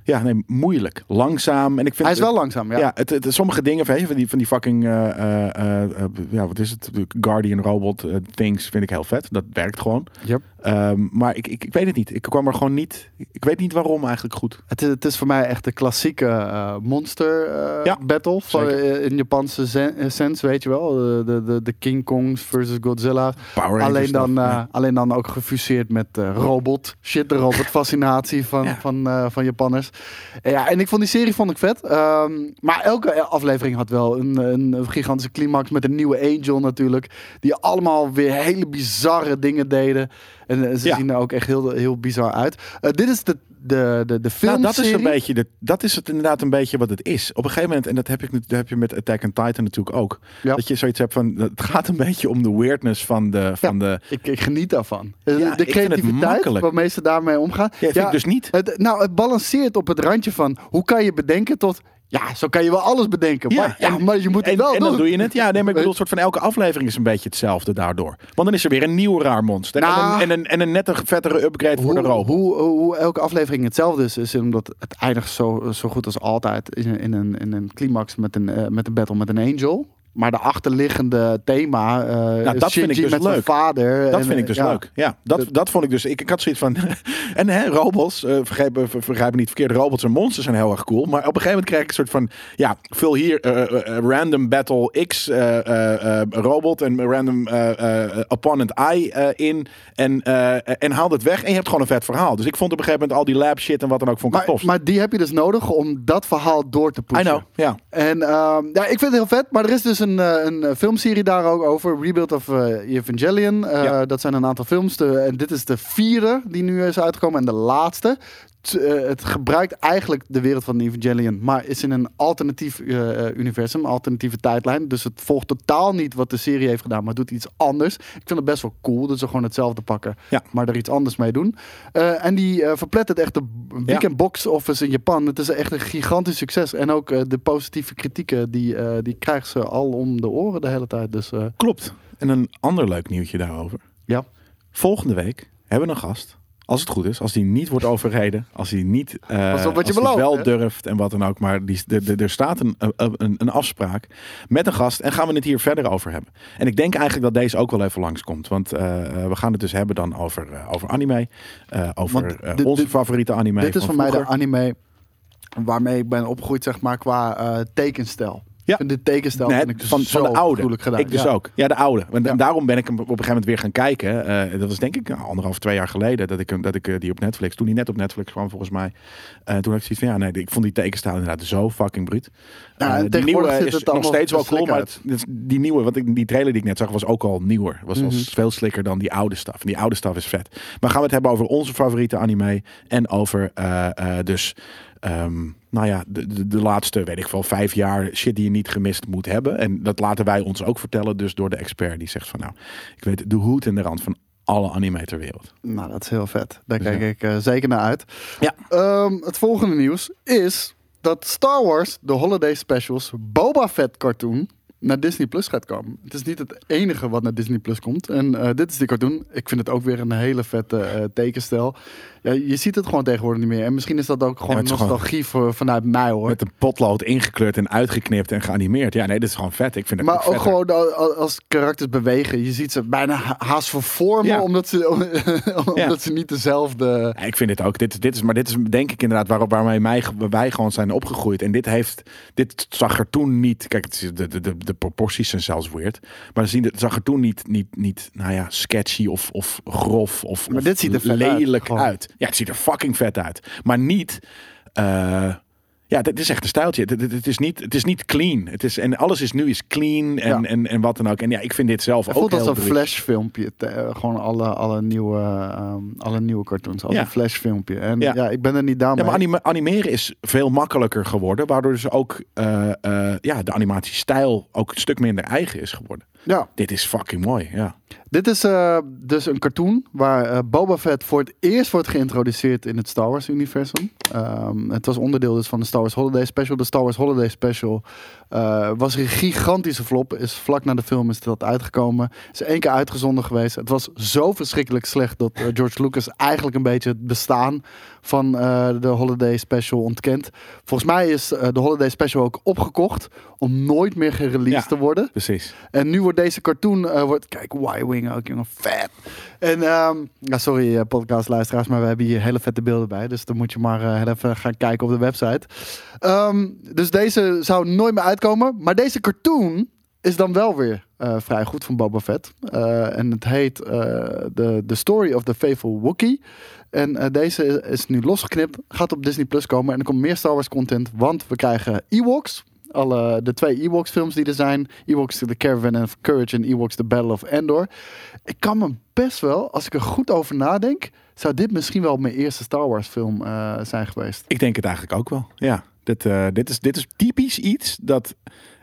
ja, nee, moeilijk. Langzaam. En ik vind Hij is wel langzaam, ja. Ja, het, het, sommige dingen je, van die, van die fucking, eh, eh, eh, ja, wat is het? Guardian Robot things vind ik heel vet. Dat werkt gewoon. Yep. Ehm, maar ik, ik, ik weet het niet. Ik kwam er gewoon niet. Ik weet niet waarom eigenlijk goed. Het, is, het is voor mij echt de klassieke eh, monster eh, Ja, battle. Van, eh, in Japanse sense, weet je wel. De, de, de, King Kongs versus Godzilla. Power Alleen dan, ja. alleen dan ook gefuseerd met robot. Shit, de robot fascinatie van, Ja. van, van Japanners. En ja, en ik vond die serie vond ik vet. Ehm, maar elke aflevering had wel een, een gigantische climax met een nieuwe Angel natuurlijk. Die allemaal weer hele bizarre dingen deden. En eh, ze Ja. zien er ook echt heel, heel bizar uit. Eh, dit is de, de, de, de Nou, dat is een beetje de, dat is het inderdaad een beetje wat het is. Op een gegeven moment, en dat heb, ik, dat heb je met Attack on Titan natuurlijk ook. Ja. Dat je zoiets hebt van, het gaat een beetje om de weirdness van de, van de Ik, ik geniet daarvan. Eh, Ja, de creativiteit waarmee ze daarmee omgaan. Ja, vind ik dus niet. Het, nou, het balanceert op het randje van hoe kan je bedenken tot. Ja, zo kan je wel alles bedenken. maar, ja, en- maar je moet het en, wel en doen. dan doe je het. Ja, nee, maar ik bedoel, soort van elke aflevering is een beetje hetzelfde daardoor. Want dan is er weer een nieuw raar monster. Nou. en, een, en, een, en een nette, vettere upgrade voor de robot. hoe, hoe, hoe elke aflevering hetzelfde is, is omdat het eindigt zo, zo goed als altijd in, een- in, een, in een climax met een, eh, met een battle met een angel. Maar de achterliggende thema eh Nou, dat vind ik dus met leuk. vader. Dat en, vind ik eh, dus ja. leuk. Ja, dat, Dat- dat vond ik dus. Ik, ik had zoiets van. en hè, robots, eh vergrijp, me- ver- vergrijp me niet verkeerd. Robots en monsters zijn heel erg cool. Maar op een gegeven moment krijg ik een soort van. Ja, vul hier eh, random battle X robot en random opponent eh, in. En, en haal het weg. En je hebt gewoon een vet verhaal. Dus ik vond op een gegeven moment al die lab shit en wat dan ook vond ik Maar, tof. maar die heb je dus nodig om dat verhaal door te I pushen. know, ja. En ehm, ja, ik vind het heel vet, maar er is dus een, eh, een eh, filmserie daar ook over. Rebuild of eh, Evangelion. Ja. Dat zijn een aantal films. De, en dit is de vierde die nu is uitgekomen. En de laatste. Eh, het gebruikt eigenlijk de wereld van Evangelion. Maar is in een alternatief eh, universum. Alternatieve tijdlijn. Dus het volgt totaal niet wat de serie heeft gedaan. Maar doet iets anders. Ik vind het best wel cool. Dat ze gewoon hetzelfde pakken. Ja. Maar er iets anders mee doen. En die verplettert echt de weekend box office in Japan. Het is echt een gigantisch succes. En ook de positieve kritieken, die, die krijgen ze al om de oren de hele tijd. Dus Klopt. En een ander leuk nieuwtje daarover. ja. Volgende week hebben we een gast. Als het goed is, als die niet wordt overreden, als hij niet, eh wat je als hij belooft, wel hè? durft en wat dan ook, maar die, de, de, er staat een, een, een, afspraak met een gast en gaan we het hier verder over hebben. En ik denk eigenlijk dat deze ook wel even langskomt, want eh, eh, we gaan het dus hebben dan over, eh, over anime, eh, over eh, onze favoriete anime. Dit is van voor mij de anime waarmee ik ben opgegroeid, zeg maar, qua eh, tekenstijl. Ja. De tekenstijl Nee, ik van, zo van de oude. gedaan. Ik dus Ja. ook. Ja, de oude. Ja. daarom ben ik hem op een gegeven moment weer gaan kijken. Eh, dat was denk ik nou, anderhalf, twee jaar geleden dat ik, hem, dat ik eh, die op Netflix, toen die net op Netflix kwam volgens mij. Eh, toen had ik zoiets van, ja nee, ik vond die tekenstijl inderdaad zo fucking bruut. Ja, en die tegenwoordig nieuwe is het nog steeds wel cool, maar het- die nieuwe, want ik, die trailer die ik net zag was ook al nieuwer. Was al Mhm. veel slikker dan die oude staf. En die oude staf is vet. Maar gaan we het hebben over onze favoriete anime en over dus... ehm, nou ja, de, de, de laatste, weet ik wel, vijf jaar shit die je niet gemist moet hebben. En dat laten wij ons ook vertellen, dus door de expert die zegt van nou, ik weet de hoed en de rand van alle anime ter wereld. Nou, dat is heel vet. Daar Dus kijk ja. ik eh, zeker naar uit. Ja. Ehm, het volgende nieuws is dat Star Wars, de holiday specials, Boba Fett cartoon naar Disney Plus gaat komen. Het is niet het enige wat naar Disney Plus komt. En eh, dit is die cartoon. Ik vind het ook weer een hele vette eh, tekenstijl. Ja, je ziet het gewoon tegenwoordig niet meer. En misschien is dat ook gewoon gewoon- nostalgie voor, vanuit mij hoor. Met een potlood ingekleurd en uitgeknipt en geanimeerd. Ja, nee, dit is gewoon vet. Ik vind het Maar ook gewoon al- als karakters bewegen. Je ziet ze bijna ha- haast vervormen. Ja. Omdat, ze, omdat ze niet dezelfde... Ja, ik vind dit ook. Dit, dit is, maar dit is denk ik inderdaad waarop waarmee mij, wij gewoon zijn opgegroeid. En dit heeft, dit zag er toen niet. Kijk, het is, de, de, de, de proporties zijn zelfs weird. Maar zien, het zag er toen niet, niet, niet, nou ja, sketchy of, of grof of, Maar dit ziet er uit, lelijk uit. Ja, het ziet er fucking vet uit. Maar niet. eh, ja, dit is echt een stijltje. Het, het, het is niet, het is niet clean. Het is, en alles is nu is clean en, Ja. en, en wat dan ook. En ja, ik vind dit zelf Het ook voelt als een flashfilmpje. eh, gewoon alle, alle, nieuwe, ehm, alle nieuwe cartoons. Als Ja. een flashfilmpje. En Ja. ja. ik ben er niet Ja, maar anime- animeren is veel makkelijker geworden. Waardoor dus ook eh, ja, de animatiestijl ook een stuk minder eigen is geworden. Ja, Dit is fucking mooi, ja. Dit is eh, dus een cartoon waar eh, Boba Fett voor het eerst wordt geïntroduceerd in het Star Wars universum. Ehm, het was onderdeel dus van de Star Wars Holiday Special. De Star Wars Holiday Special eh, was een gigantische flop. Is vlak na de film is dat uitgekomen. Is één keer uitgezonden geweest. Het was zo verschrikkelijk slecht dat George Lucas eigenlijk een beetje het bestaan van de Holiday Special ontkent. Volgens mij is de Holiday Special ook opgekocht om nooit meer gereleased Ja. te worden. Precies. En nu wordt deze cartoon, wordt, kijk, Y-Wing ook, jongen, vet. En, ehm, ja, sorry eh, podcastluisteraars, maar we hebben hier hele vette beelden bij. Dus dan moet je maar eh, even gaan kijken op de website. Ehm, dus deze zou nooit meer uitkomen. Maar deze cartoon is dan wel weer eh, vrij goed van Boba Fett. En het heet the, the Story of the Faithful Wookiee. En deze is nu losgeknipt, gaat op Disney Plus komen. En er komt meer Star Wars content, want we krijgen Ewoks. Alle, de twee Ewoks films die er zijn. Ewoks The Caravan of Courage en Ewoks The Battle of Endor. Ik kan me best wel, als ik er goed over nadenk, zou dit misschien wel mijn eerste Star Wars film eh, zijn geweest. Ik denk het eigenlijk ook wel, ja. Dit, eh, dit, is, dit is typisch iets dat...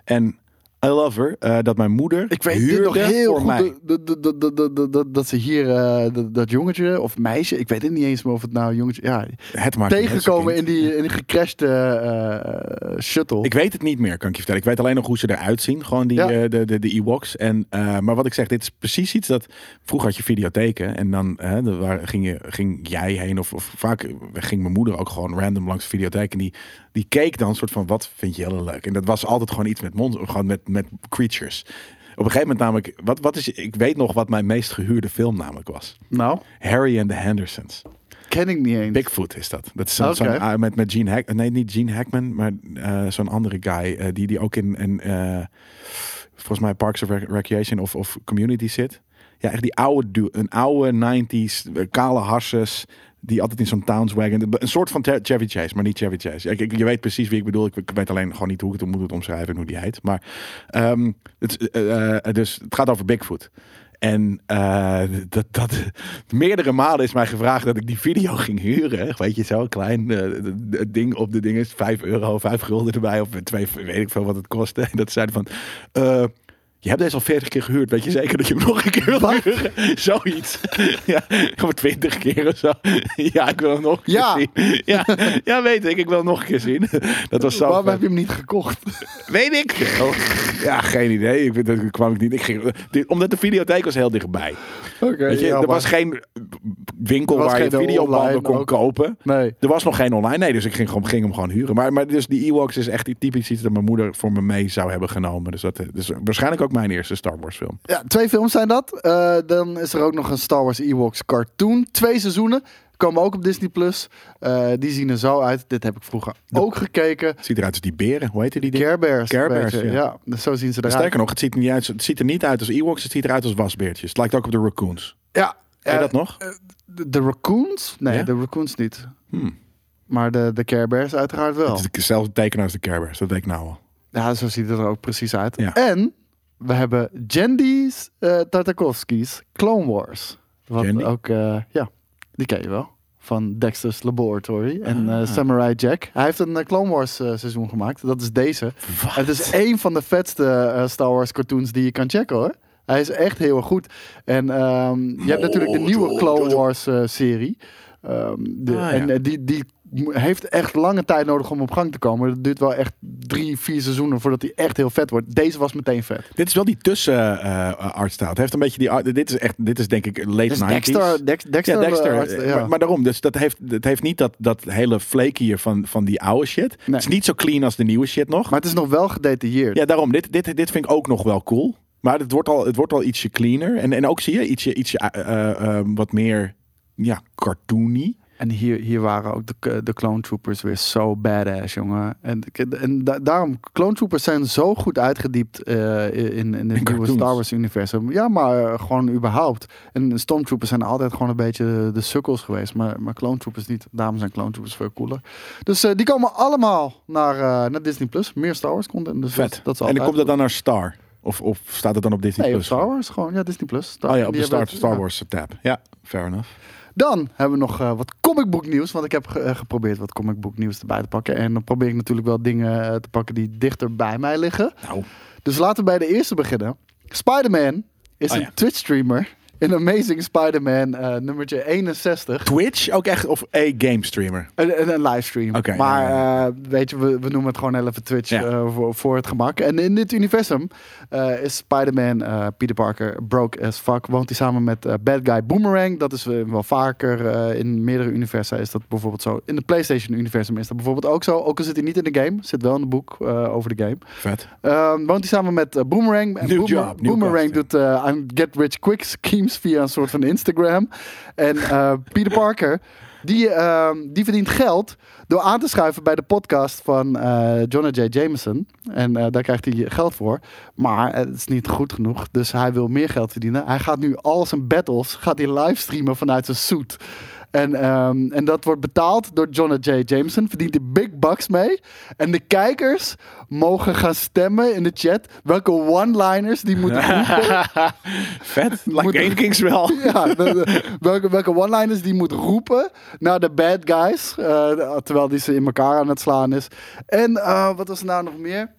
En I love her, eh, dat mijn moeder Ik weet dit nog heel goed, dat- ze hier, eh, dat- jongetje of meisje, ik weet het niet eens meer of het nou jongetje, ja, Het maakt tegengekomen in die, in die gecrashte eh, shuttle. Ik weet het niet meer, kan ik je vertellen. Ik weet alleen nog hoe ze eruit zien. Gewoon die, Ja. de, de, de Ewoks. En, maar wat ik zeg, dit is precies iets dat... Vroeger had je videotheken. En dan waren- ging, je, ging jij heen. Of, of vaak ging mijn moeder ook gewoon random langs de videotheek. En die, die keek dan soort van, wat vind je heel leuk? En dat was altijd gewoon iets met mond, gewoon met, met creatures. Op een gegeven moment namelijk... Wat, wat is, ik weet nog wat mijn meest gehuurde film namelijk was. nou, Harry and the Hendersons. ken ik niet eens. Bigfoot is dat. Dat is zo'n, zo'n, ah, met, met Gene Hack, nee, niet Gene Hackman, maar eh, zo'n andere guy eh, die, die ook in, in eh, volgens mij Parks of Rec- Recreation of, of Community zit. Ja, echt die oude, een oude 90s, eh, kale harses. Die altijd in zo'n Townswagon. Een soort van Chevy Chase, maar niet Chevy Chase. Je weet precies wie ik bedoel. Ik, weet alleen gewoon niet hoe ik het moet omschrijven en hoe die heet. Maar ehm, het, eh, eh, dus het gaat over Bigfoot. En eh, dat, dat, meerdere malen is mij gevraagd dat ik die video ging huren. Weet je, zo klein ding op de ding is 5 euro, 5 gulden erbij. Of twee, weet ik veel wat het kostte. En dat zeiden van, je hebt deze al 40 keer gehuurd. Weet je zeker dat je hem nog een keer wil huren? Zoiets. ja, gewoon 20 keer of zo. ja, ik wil hem nog een keer Ja. zien. Ja, ja, weet ik. Ik wil hem nog een keer zien. dat was zo Waarom heb je hem niet gekocht? Weet ik veel. Ja, geen idee. Ik, vind dat kwam ik niet. Ik ging, omdat de videotheek was heel dichtbij. Oké, ja, er maar- was geen winkel was waar je videobanden kon ook. kopen. Nee. Er was nog geen online. Nee, dus ik ging, gewoon, ging hem gewoon huren. Maar, maar dus die Ewoks is echt die typisch iets dat mijn moeder voor me mee zou hebben genomen. Dus dat is waarschijnlijk ook mijn eerste Star Wars film. Ja, twee films zijn dat. Eh, dan is er ook nog een Star Wars Ewoks cartoon. Twee seizoenen. Komen ook op Disney+. Plus. Eh, die zien er zo uit. Dit heb ik vroeger ook gekeken. Ziet eruit als die beren. Hoe heet die? Care Bears. Care Bears, ja. ja. dus zo zien ze eruit. Sterker nog, het ziet, er niet uit, het ziet er niet uit als Ewoks. Het ziet eruit als wasbeertjes. Het lijkt ook op de raccoons. Ja. Ken je eh, dat nog? De, de raccoons? Nee, Ja? de raccoons niet. Hmm. Maar de, de Care Bears uiteraard wel. Het is hetzelfde teken als de Care Bears. Dat weet ik nou al. Ja, zo ziet het er ook precies uit. Ja. En we hebben Jendy's uh, Tartakovsky's Clone Wars. Wat Jandy? ook, eh, ja, die ken je wel. Van Dexter's Laboratory en eh, Ah. Samurai Jack. Hij heeft een eh, Clone Wars eh, seizoen gemaakt. Dat is deze. Het is één van de vetste eh, Star Wars cartoons die je kan checken hoor. Hij is echt heel erg goed. En ehm, je hebt natuurlijk de nieuwe Clone Wars eh, serie. Ehm, de, Ah, ja. En eh, die, die heeft echt lange tijd nodig om op gang te komen. Het duurt wel echt drie, vier seizoenen voordat hij echt heel vet wordt. Deze was meteen vet. Dit is wel die tussen eh artstyle. Het heeft een beetje die art, dit is echt dit is denk ik late Dus 90s. Dexter, Dex, Dexter, ja, Dexter. eh, ja. Maar, maar daarom, dus dat heeft, het heeft niet dat, dat hele flake hier van, van die oude shit. Het is niet zo clean als de nieuwe shit nog. Maar het is nog wel gedetailleerd. ja, daarom, dit, dit, dit vind ik ook nog wel cool. Maar het wordt al, het wordt al ietsje cleaner. En, en ook zie je ietsje, ietsje eh, eh, eh, wat meer ja, cartoony. En hier, hier waren ook de, de Clone Troopers weer zo badass, jongen. En, en da- daarom, Clone Troopers zijn zo goed uitgediept eh, in, in het nieuwe. Star Wars universum. Ja, maar eh, gewoon überhaupt. En Stormtroopers zijn altijd gewoon een beetje de, de sukkels geweest. Maar, maar Clone Troopers niet. Daarom zijn Clone Troopers veel cooler. Dus eh, die komen allemaal naar, naar Disney+. Plus. Meer Star Wars content. Dus Vet. Dat, dat is en dan komt dat dan naar Star. Of, of staat het dan op Disney Nee, Plus? Star Wars gewoon. Ja, Disney+. Plus. Oh ja, op de Star, Star. Wars tab. Ja, fair enough. Dan hebben we nog eh, wat comicbook nieuws. Want ik heb ge- eh, geprobeerd wat comicbook nieuws erbij te pakken. En dan probeer ik natuurlijk wel dingen eh, te pakken die dichter bij mij liggen. Nou, Dus laten we bij de eerste beginnen. Spider-Man is Oh een ja. Twitch streamer. In Amazing Spider-Man eh, nummertje 61. Twitch ook echt of a game streamer? Een, een, een livestream. Maar ja, eh, weet je, we, we noemen het gewoon even Twitch Ja. eh, voor, voor het gemak. En in dit universum is Spider-Man, Peter Parker, broke as fuck. Woont hij samen met Bad Guy Boomerang. Dat is wel vaker in meerdere universa is dat bijvoorbeeld zo. In de PlayStation-universum is dat bijvoorbeeld ook zo. Ook al zit hij niet in de game. Zit wel in het boek over de game. Vet. Ehm, woont hij samen met Boomerang. Boomer- job, Boomerang doet aan get rich quick schemes via een soort van Instagram. En eh, Peter Parker, die, ehm, die verdient geld door aan te schuiven bij de podcast van eh Jonah J. Jameson. En eh, daar krijgt hij geld voor. Maar het is niet goed genoeg. Dus hij wil meer geld verdienen. Hij gaat nu al zijn battles gaat hij livestreamen vanuit zijn suit. En, ehm, en dat wordt betaald door Jonah J. Jameson. Verdient hij big bucks mee. En de kijkers mogen gaan stemmen in de chat welke one-liners die moeten roepen. Vet. Like Game Kings wel. ja, de- de- welke, welke one-liners die moet roepen naar de bad guys. eh, terwijl die ze in elkaar aan het slaan is. En eh, wat was er nou nog meer?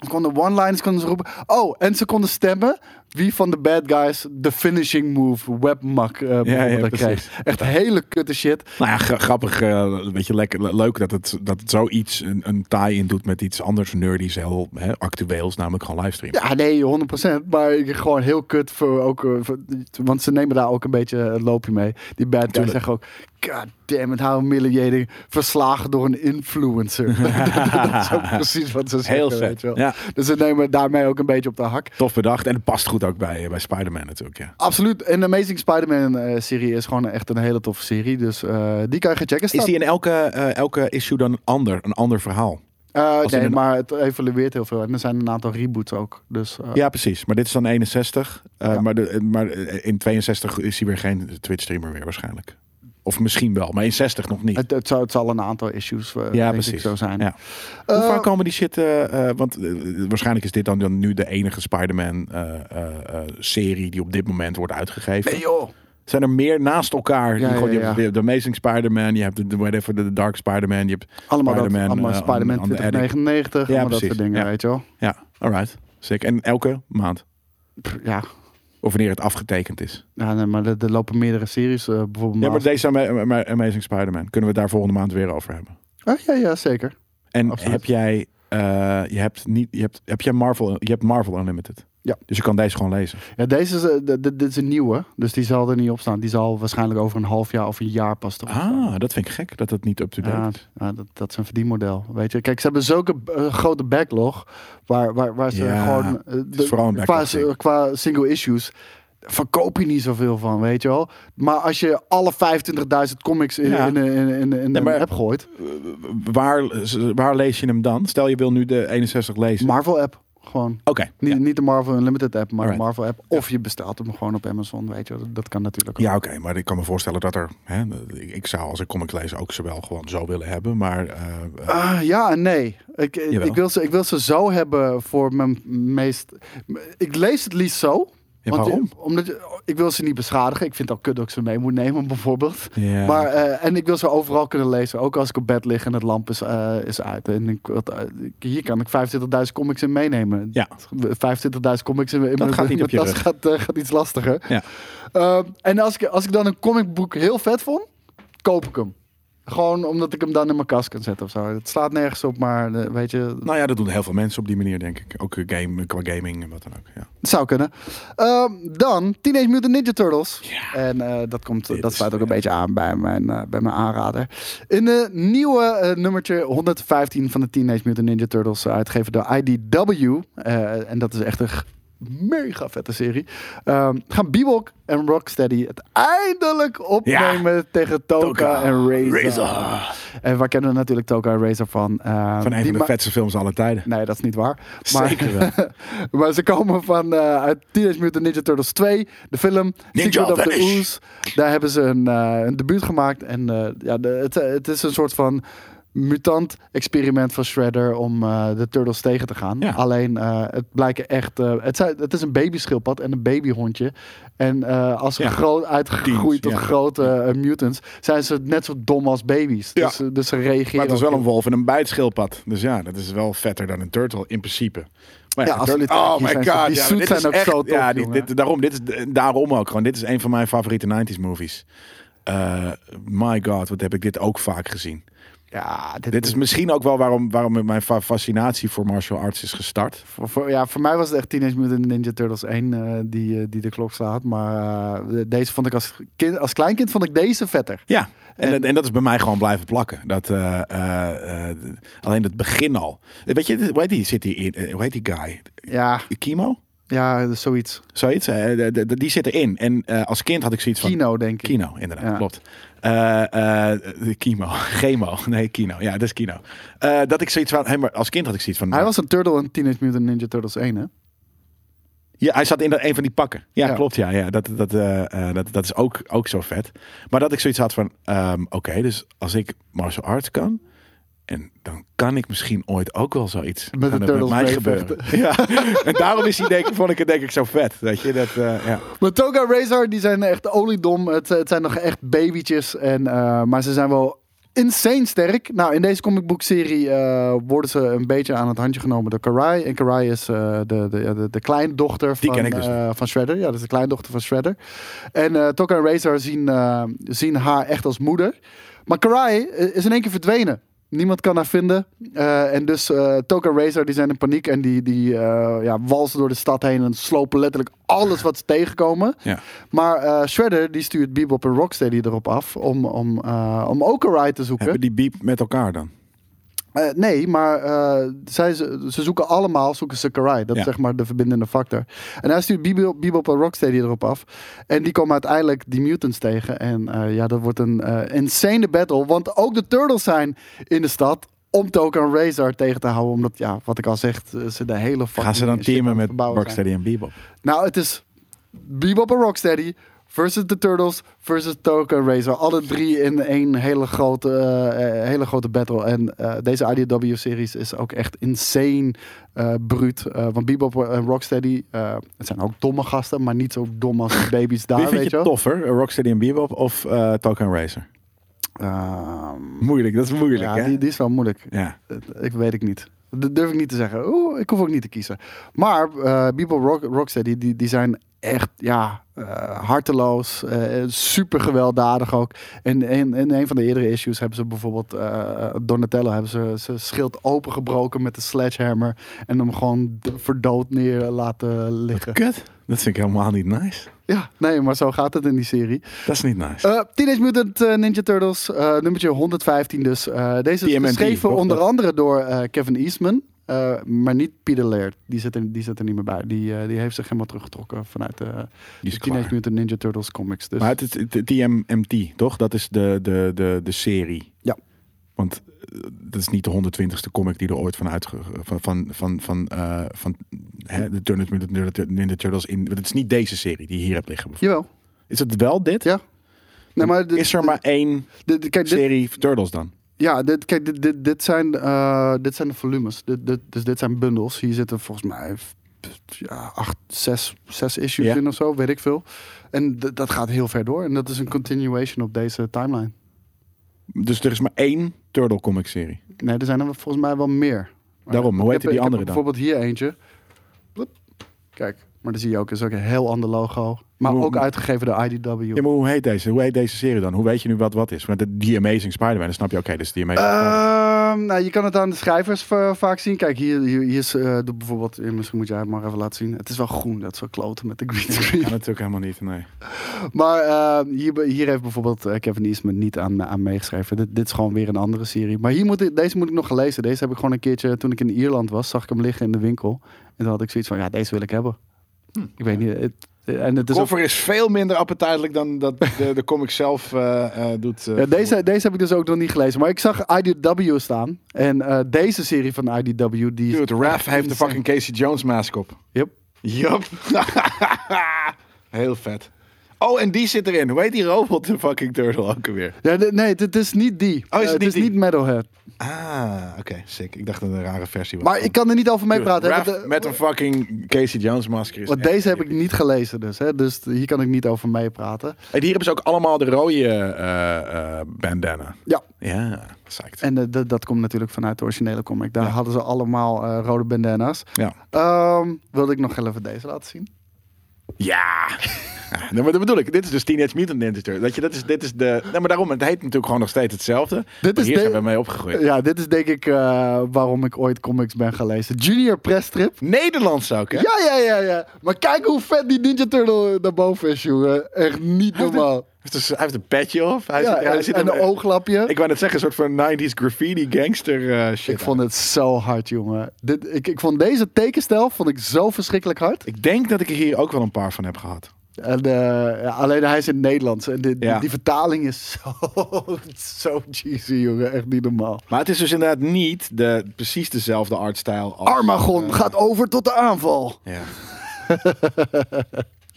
Ze konden one-liners konden ze roepen. Oh, en ze konden stemmen wie van de bad guys de finishing move webmak bijvoorbeeld ja, precies. Echt hele kutte shit. Nou ja, gra- grappig. eh weet je, lekker, le- leuk dat het, dat het zoiets een, een tie-in doet met iets anders nerdies, heel hè, actueels, namelijk gewoon livestream. Ja, nee, 100%. Maar gewoon heel kut voor ook. eh, voor- want ze nemen daar ook een beetje een loopje mee. Die bad guys Tuurlijk. zeggen ook. God damn it, how humiliating. Verslagen door een influencer. dat is ook precies wat ze zeggen. Heel weet vet. je wel. Ja, Dus ze nemen daarmee ook een beetje op de hak. tof bedacht. En het past goed ook bij, bij Spider-Man natuurlijk. Ja. Absoluut. En de Amazing Spider-Man eh, serie is gewoon echt een hele toffe serie. Dus eh, die kan je gaan checken. Is Staat- die in elke, eh, elke issue dan een ander, een ander verhaal? Nee, een- maar het evolueert heel veel. En er zijn een aantal reboots ook. Dus, Ja, precies. Maar dit is dan 61. Eh, Ja. maar, de, maar in 62 is hij weer geen Twitch-streamer meer waarschijnlijk. Of misschien wel, maar in 60 nog niet. het, het, zal, het zal een aantal issues eh, ja, denk ik zo zijn. Ja. Eh, Hoe vaak komen die shit... eh, eh, want eh, waarschijnlijk is dit dan, dan nu de enige Spider-Man-serie die op dit moment wordt uitgegeven. Nee joh. Zijn er meer naast elkaar? Ja, gewoon- je hebt de, de Amazing Spider-Man, je hebt de, whatever, de, Dark Spider-Man, je hebt... Allemaal, dat, Spider-Man, allemaal eh, Spider-Man on- on the attic. 2099. Ja, allemaal dat soort dingen, Ja. weet je wel. Ja, alright. Sick. En elke maand? Pff, Ja, Of wanneer het afgetekend is? ja nee, maar er, er lopen meerdere series. eh, bijvoorbeeld Ja, maar deze Ama- Ama- Amazing Spider-Man, kunnen we het daar volgende maand weer over hebben? Ah, ja, ja, zeker. En Absoluut. heb jij, eh, je hebt niet, je hebt, heb jij Marvel, je hebt Marvel Unlimited? Ja. Dus je kan deze gewoon lezen. Ja, deze is, eh, dit is een nieuwe. Dus die zal er niet op staan. Die zal waarschijnlijk over een half jaar of een jaar pas erop staan. Ah, dat vind ik gek dat het niet up-to-date Ja, is. ja, dat, dat is een verdienmodel. Weet je, kijk, ze hebben zulke eh, grote backlog. Waar, waar, waar ze Ja, gewoon. eh, is vooral een qua, qua single issues. Verkoop je niet zoveel van, weet je wel. Maar als je alle 25.000 comics in, Ja. in, in, in, in, Nee, een app gooit. Waar, waar lees je hem dan? Stel je wil nu de 61 lezen. Marvel app. Gewoon. Oké. Niet, Ja, niet de Marvel Unlimited app, maar Alright. de Marvel app. Of je bestelt hem gewoon op Amazon, weet je. Dat, kan natuurlijk ook. ja oké. Maar ik kan me voorstellen dat er... Hè, ik, zou als ik comic lees ook ze wel gewoon zo willen hebben. Maar eh, eh, Ah, ja nee. Ik, ik, wil ze, ik wil ze zo hebben voor mijn meest... Ik lees het liefst zo. Ja, want waarom? omdat je- ik wil ze niet beschadigen. Ik vind het al kut dat ik ze mee moet nemen, bijvoorbeeld. Maar, eh, en ik wil ze overal kunnen lezen. Ook als ik op bed lig en het lamp is, eh, is uit. En ik, wat, eh, hier kan ik 25.000 comics in meenemen. Ja. 25.000 comics in, in Dat mijn, gaat niet op je rug. gaat, eh, gaat iets lastiger. Ja. Eh, en als ik, als ik dan een comicboek heel vet vond, koop ik hem. Gewoon omdat ik hem dan in mijn kast kan zetten of zo. Het slaat nergens op, maar eh, weet je, Nou ja, dat doen heel veel mensen op die manier, denk ik. Ook eh, game, qua gaming en wat dan ook. Ja. het zou kunnen. Ehm, dan Teenage Mutant Ninja Turtles. Ja. En eh, dat, komt, Dit dat sluit ook een beetje aan bij mijn, bij mijn aanrader. In de nieuwe nummertje 115 van de Teenage Mutant Ninja Turtles, uitgegeven door IDW. en dat is echt een mega vette serie. Ehm, gaan Bebop en Rocksteady het eindelijk opnemen tegen Toka, Toka, en Razor. Razor. En waar kennen we natuurlijk Toka en Razor van? Eh, Van een van de vetste films aller tijden. Nee, dat is niet waar. Maar, Zeker wel. maar ze komen van eh, uit Teenage Mutant Ninja Turtles 2, de film Ninja Secret of the. Ooze. Daar hebben ze een, een debuut gemaakt. En eh, ja, de, het, het is een soort van mutant experiment van Shredder om eh, de Turtles tegen te gaan. Ja. Alleen eh, het blijken echt... eh, het, zijn, het is een babyschildpad en een babyhondje. En als ze Ja. groot uitgegroeid tot ja. grote mutants, zijn ze net zo dom als baby's. Dus, dus ze reageren... Maar het is wel een wolf en een bijtschildpad. Dus ja, dat is wel vetter dan een turtle in principe. Maar Ja, als turtle- oh my zo- god. die ja, dit zijn is ook echt, zo tof, ja, die- jongen. dit, daarom, dit is, daarom ook gewoon. Dit is een van mijn favoriete 90s movies. My god, wat heb ik dit ook vaak gezien. Ja, dit, Dit is misschien ook wel waarom, waarom mijn fa- fascinatie voor martial arts is gestart. Voor, voor- ja, voor mij was het echt Teenage Mutant Ninja Turtles 1 eh, die, eh, die de klok slaat. Maar eh, deze vond ik als, kind, als kleinkind vond ik deze vetter. Ja, en, En- en, dat is bij mij gewoon blijven plakken. Dat, alleen het begin al. Weet je, hoe heet die, zit die in, hoe heet die guy? Ja, Kimo? ja zoiets. Zoiets. die zit erin. En als kind had ik zoiets van... Kino, denk ik. Kino, inderdaad, Ja. klopt. De Kimo, Chemo, nee, Kino. Ja, dat is Kino. Eh, dat ik zoiets van, hey, maar als kind had ik zoiets van... Hij was een turtle in Teenage Mutant Ninja Turtles 1, hè? Ja, hij zat in dat, een van die pakken. Ja, Ja. klopt. Ja, ja dat, dat, dat, dat is ook, ook zo vet. Maar dat ik zoiets had van, ehm, oké, dus als ik martial arts kan, en dan kan ik misschien ooit ook wel zoiets Met de Turtles mij gebeuren. Ja, en daarom is hij denk, vond ik het denk ik zo vet. Weet je, dat, eh, ja. Maar Toga en Razor, die zijn echt oliedom. Het, het zijn nog echt babytjes. En, eh, maar ze zijn wel insane sterk. Nou, in deze comicboekserie eh worden ze een beetje aan het handje genomen door Karai. En Karai is eh, de, de, de, de kleindochter Die van, ken ik dus eh, van Shredder. Ja, dat is de kleindochter van Shredder. En eh Toga en Razor zien, eh, zien haar echt als moeder. Maar Karai eh, is in één keer verdwenen. Niemand kan haar vinden. Eh, en dus eh Toka Razor die zijn in paniek. En die, die eh, ja, walsen door de stad heen. En slopen letterlijk alles wat ze tegenkomen. Ja. Maar Shredder die stuurt Bebop en Rocksteady erop af. Om, om, om ook een ride te zoeken. Hebben die beep met elkaar dan? Eh, nee, maar eh, zij, ze, ze zoeken allemaal zoeken ze Karai. Dat Ja. is zeg maar de verbindende factor. En hij stuurt Bebop, Bebop en Rocksteady erop af. En die komen uiteindelijk die mutants tegen. En eh, ja, dat wordt een insane battle. Want ook de Turtles zijn in de stad om Token Razor tegen te houden. Omdat, ja, wat ik al zeg, ze de hele fucking Gaan ze dan teamen met. Rocksteady en Bebop? Nou, het is Bebop en Rocksteady versus de Turtles versus Token Razor. Alle drie in één hele grote, eh, eh, hele grote battle. En eh, deze IDW-series is ook echt insane eh bruut. Want Bebop en Rocksteady, het zijn ook domme gasten, maar niet zo dom als die baby's daar, Wie vind weet je toffer? Rocksteady en Bebop of uh, Token Racer? Ehm, Moeilijk, dat is moeilijk ja, hè? die, die is wel moeilijk. Ja. Ik weet ik niet. Dat durf ik niet te zeggen. Ik hoef ook niet te kiezen. Maar eh Bebop Rock, Rocksteady, die, die zijn echt ja, eh, harteloos. eh, super gewelddadig ook. En in, in een van de eerdere issues hebben ze bijvoorbeeld Donatello hebben ze zijn schild opengebroken met de sledgehammer. En hem gewoon verdood neer laten liggen. Kut. Dat vind ik helemaal niet nice. Ja, nee, maar zo gaat het in die serie. Dat is niet nice. Eh, Teenage Mutant eh, Ninja Turtles, eh, nummertje 115 dus. Eh, deze is geschreven onder Dat- andere door Kevin Eastman. maar niet Peter Laird. Die zit er, die zit er niet meer bij. Die, die heeft zich helemaal teruggetrokken vanuit de, de Teenage. Mutant Ninja Turtles comics. Dus Maar het is TMMT, toch? Dat is de, de, de, de serie. Ja. Want dat is niet de 120ste comic die er ooit van uit van van van van, van hè, de Teenage Mutant Ninja Turtles in. Het is niet deze serie die je hier hebt liggen. jawel. Is het wel dit? Ja. Nee, maar dit- is er maar één dit- dit- kijk, serie Turtles dan? ja, dit, kijk, dit, dit, dit, zijn, eh, dit zijn de volumes. Dit, dit, dus dit zijn bundels. Hier zitten volgens mij ja, acht, zes, zes issues in of zo, weet ik veel. En dat gaat heel ver door. En dat is een continuation op deze timeline. Dus er is maar één Turtle comic serie. Nee, er zijn er volgens mij wel meer. Maar Daarom, hoe heet heb- die andere dan? Bijvoorbeeld hier eentje. Kijk, maar dan zie je ook, is ook een heel ander logo. Maar Hoe- ook uitgegeven door IDW. Ja, maar hoe heet deze? Hoe heet deze serie dan? Hoe weet je nu wat wat is? Want The Amazing Spider-Man, dan snap je, oké, dit is The Amazing Spider-Man. Ehm, nou, je kan het aan de schrijvers va- vaak zien. Kijk, hier, hier, hier is eh, de, bijvoorbeeld, eh, misschien moet jij het maar even laten zien. Het is wel groen, dat is wel kloten met de green screen. Ja, natuurlijk helemaal niet, nee. Maar ehm, hier, hier heeft bijvoorbeeld eh, Kevin Eastman niet aan, aan meegeschreven. Dit, dit is gewoon weer een andere serie. Maar hier moet ik, deze moet ik nog gelezen. Deze heb ik gewoon een keertje, toen ik in Ierland was, zag ik hem liggen in de winkel. En toen had ik zoiets van, ja, deze wil ik hebben. Ik weet niet. Het, en het is ook- is veel minder appetijtelijk dan dat de, de comic zelf eh, eh, doet. eh. Ja, deze, deze heb ik dus ook nog niet gelezen. Maar ik zag IDW staan. En eh, deze serie van IDW, die... Dude, Raph heeft de fucking Casey Jones mask op. Yep. Yup. Heel vet. Oh, en die zit erin. Hoe heet die robot, de fucking turtle ook alweer? Ja, de- nee, het is niet die. Oh, is het Eh, het niet is niet Metalhead. Ah, oké, sick. Ik dacht dat het een rare versie was. Maar ik kan er niet over meepraten. met een fucking Casey Jones masker is Want deze heb ik niet gelezen dus. Hè? Dus hier kan ik niet over meepraten. En hier hebben ze ook allemaal de rode eh, bandana. Ja. Ja, psyched. En dat- komt natuurlijk vanuit de originele comic. Daar Ja. hadden ze allemaal rode bandana's. Ja. Ehm, wilde ik nog even deze laten zien? Ja. Ja, maar dat bedoel ik. Dit is dus Teenage Mutant Ninja Turtles. Dat je, dat is, dit is de. Nee, maar daarom, het heet natuurlijk gewoon nog steeds hetzelfde. Dit is hier de- zijn we mee opgegroeid. Ja, dit is denk ik eh, waarom ik ooit comics ben gaan lezen. Junior Press Strip. Nederlands ook, hè? Ja, ja, ja, ja. Maar kijk hoe vet die Ninja Turtle naar boven is, jongen. Echt niet normaal. Hij heeft, dus, hij heeft een petje op. Hij Ja, zit, hij en, zit en in- een ooglapje. Ik wou net zeggen, een soort van 90s graffiti gangster eh, shit. Ik vond het zo hard, jongen. Dit, ik, ik vond deze tekenstijl vond ik zo verschrikkelijk hard. Ik denk dat ik er hier ook wel een paar van heb gehad. En, eh, ja, alleen hij is in het Nederlands. En die, die- Ja. die vertaling is zo, zo cheesy, jongen. Echt niet normaal. Maar het is dus inderdaad niet de, precies dezelfde artstijl als... Armagon eh, gaat over tot de aanval. Ja.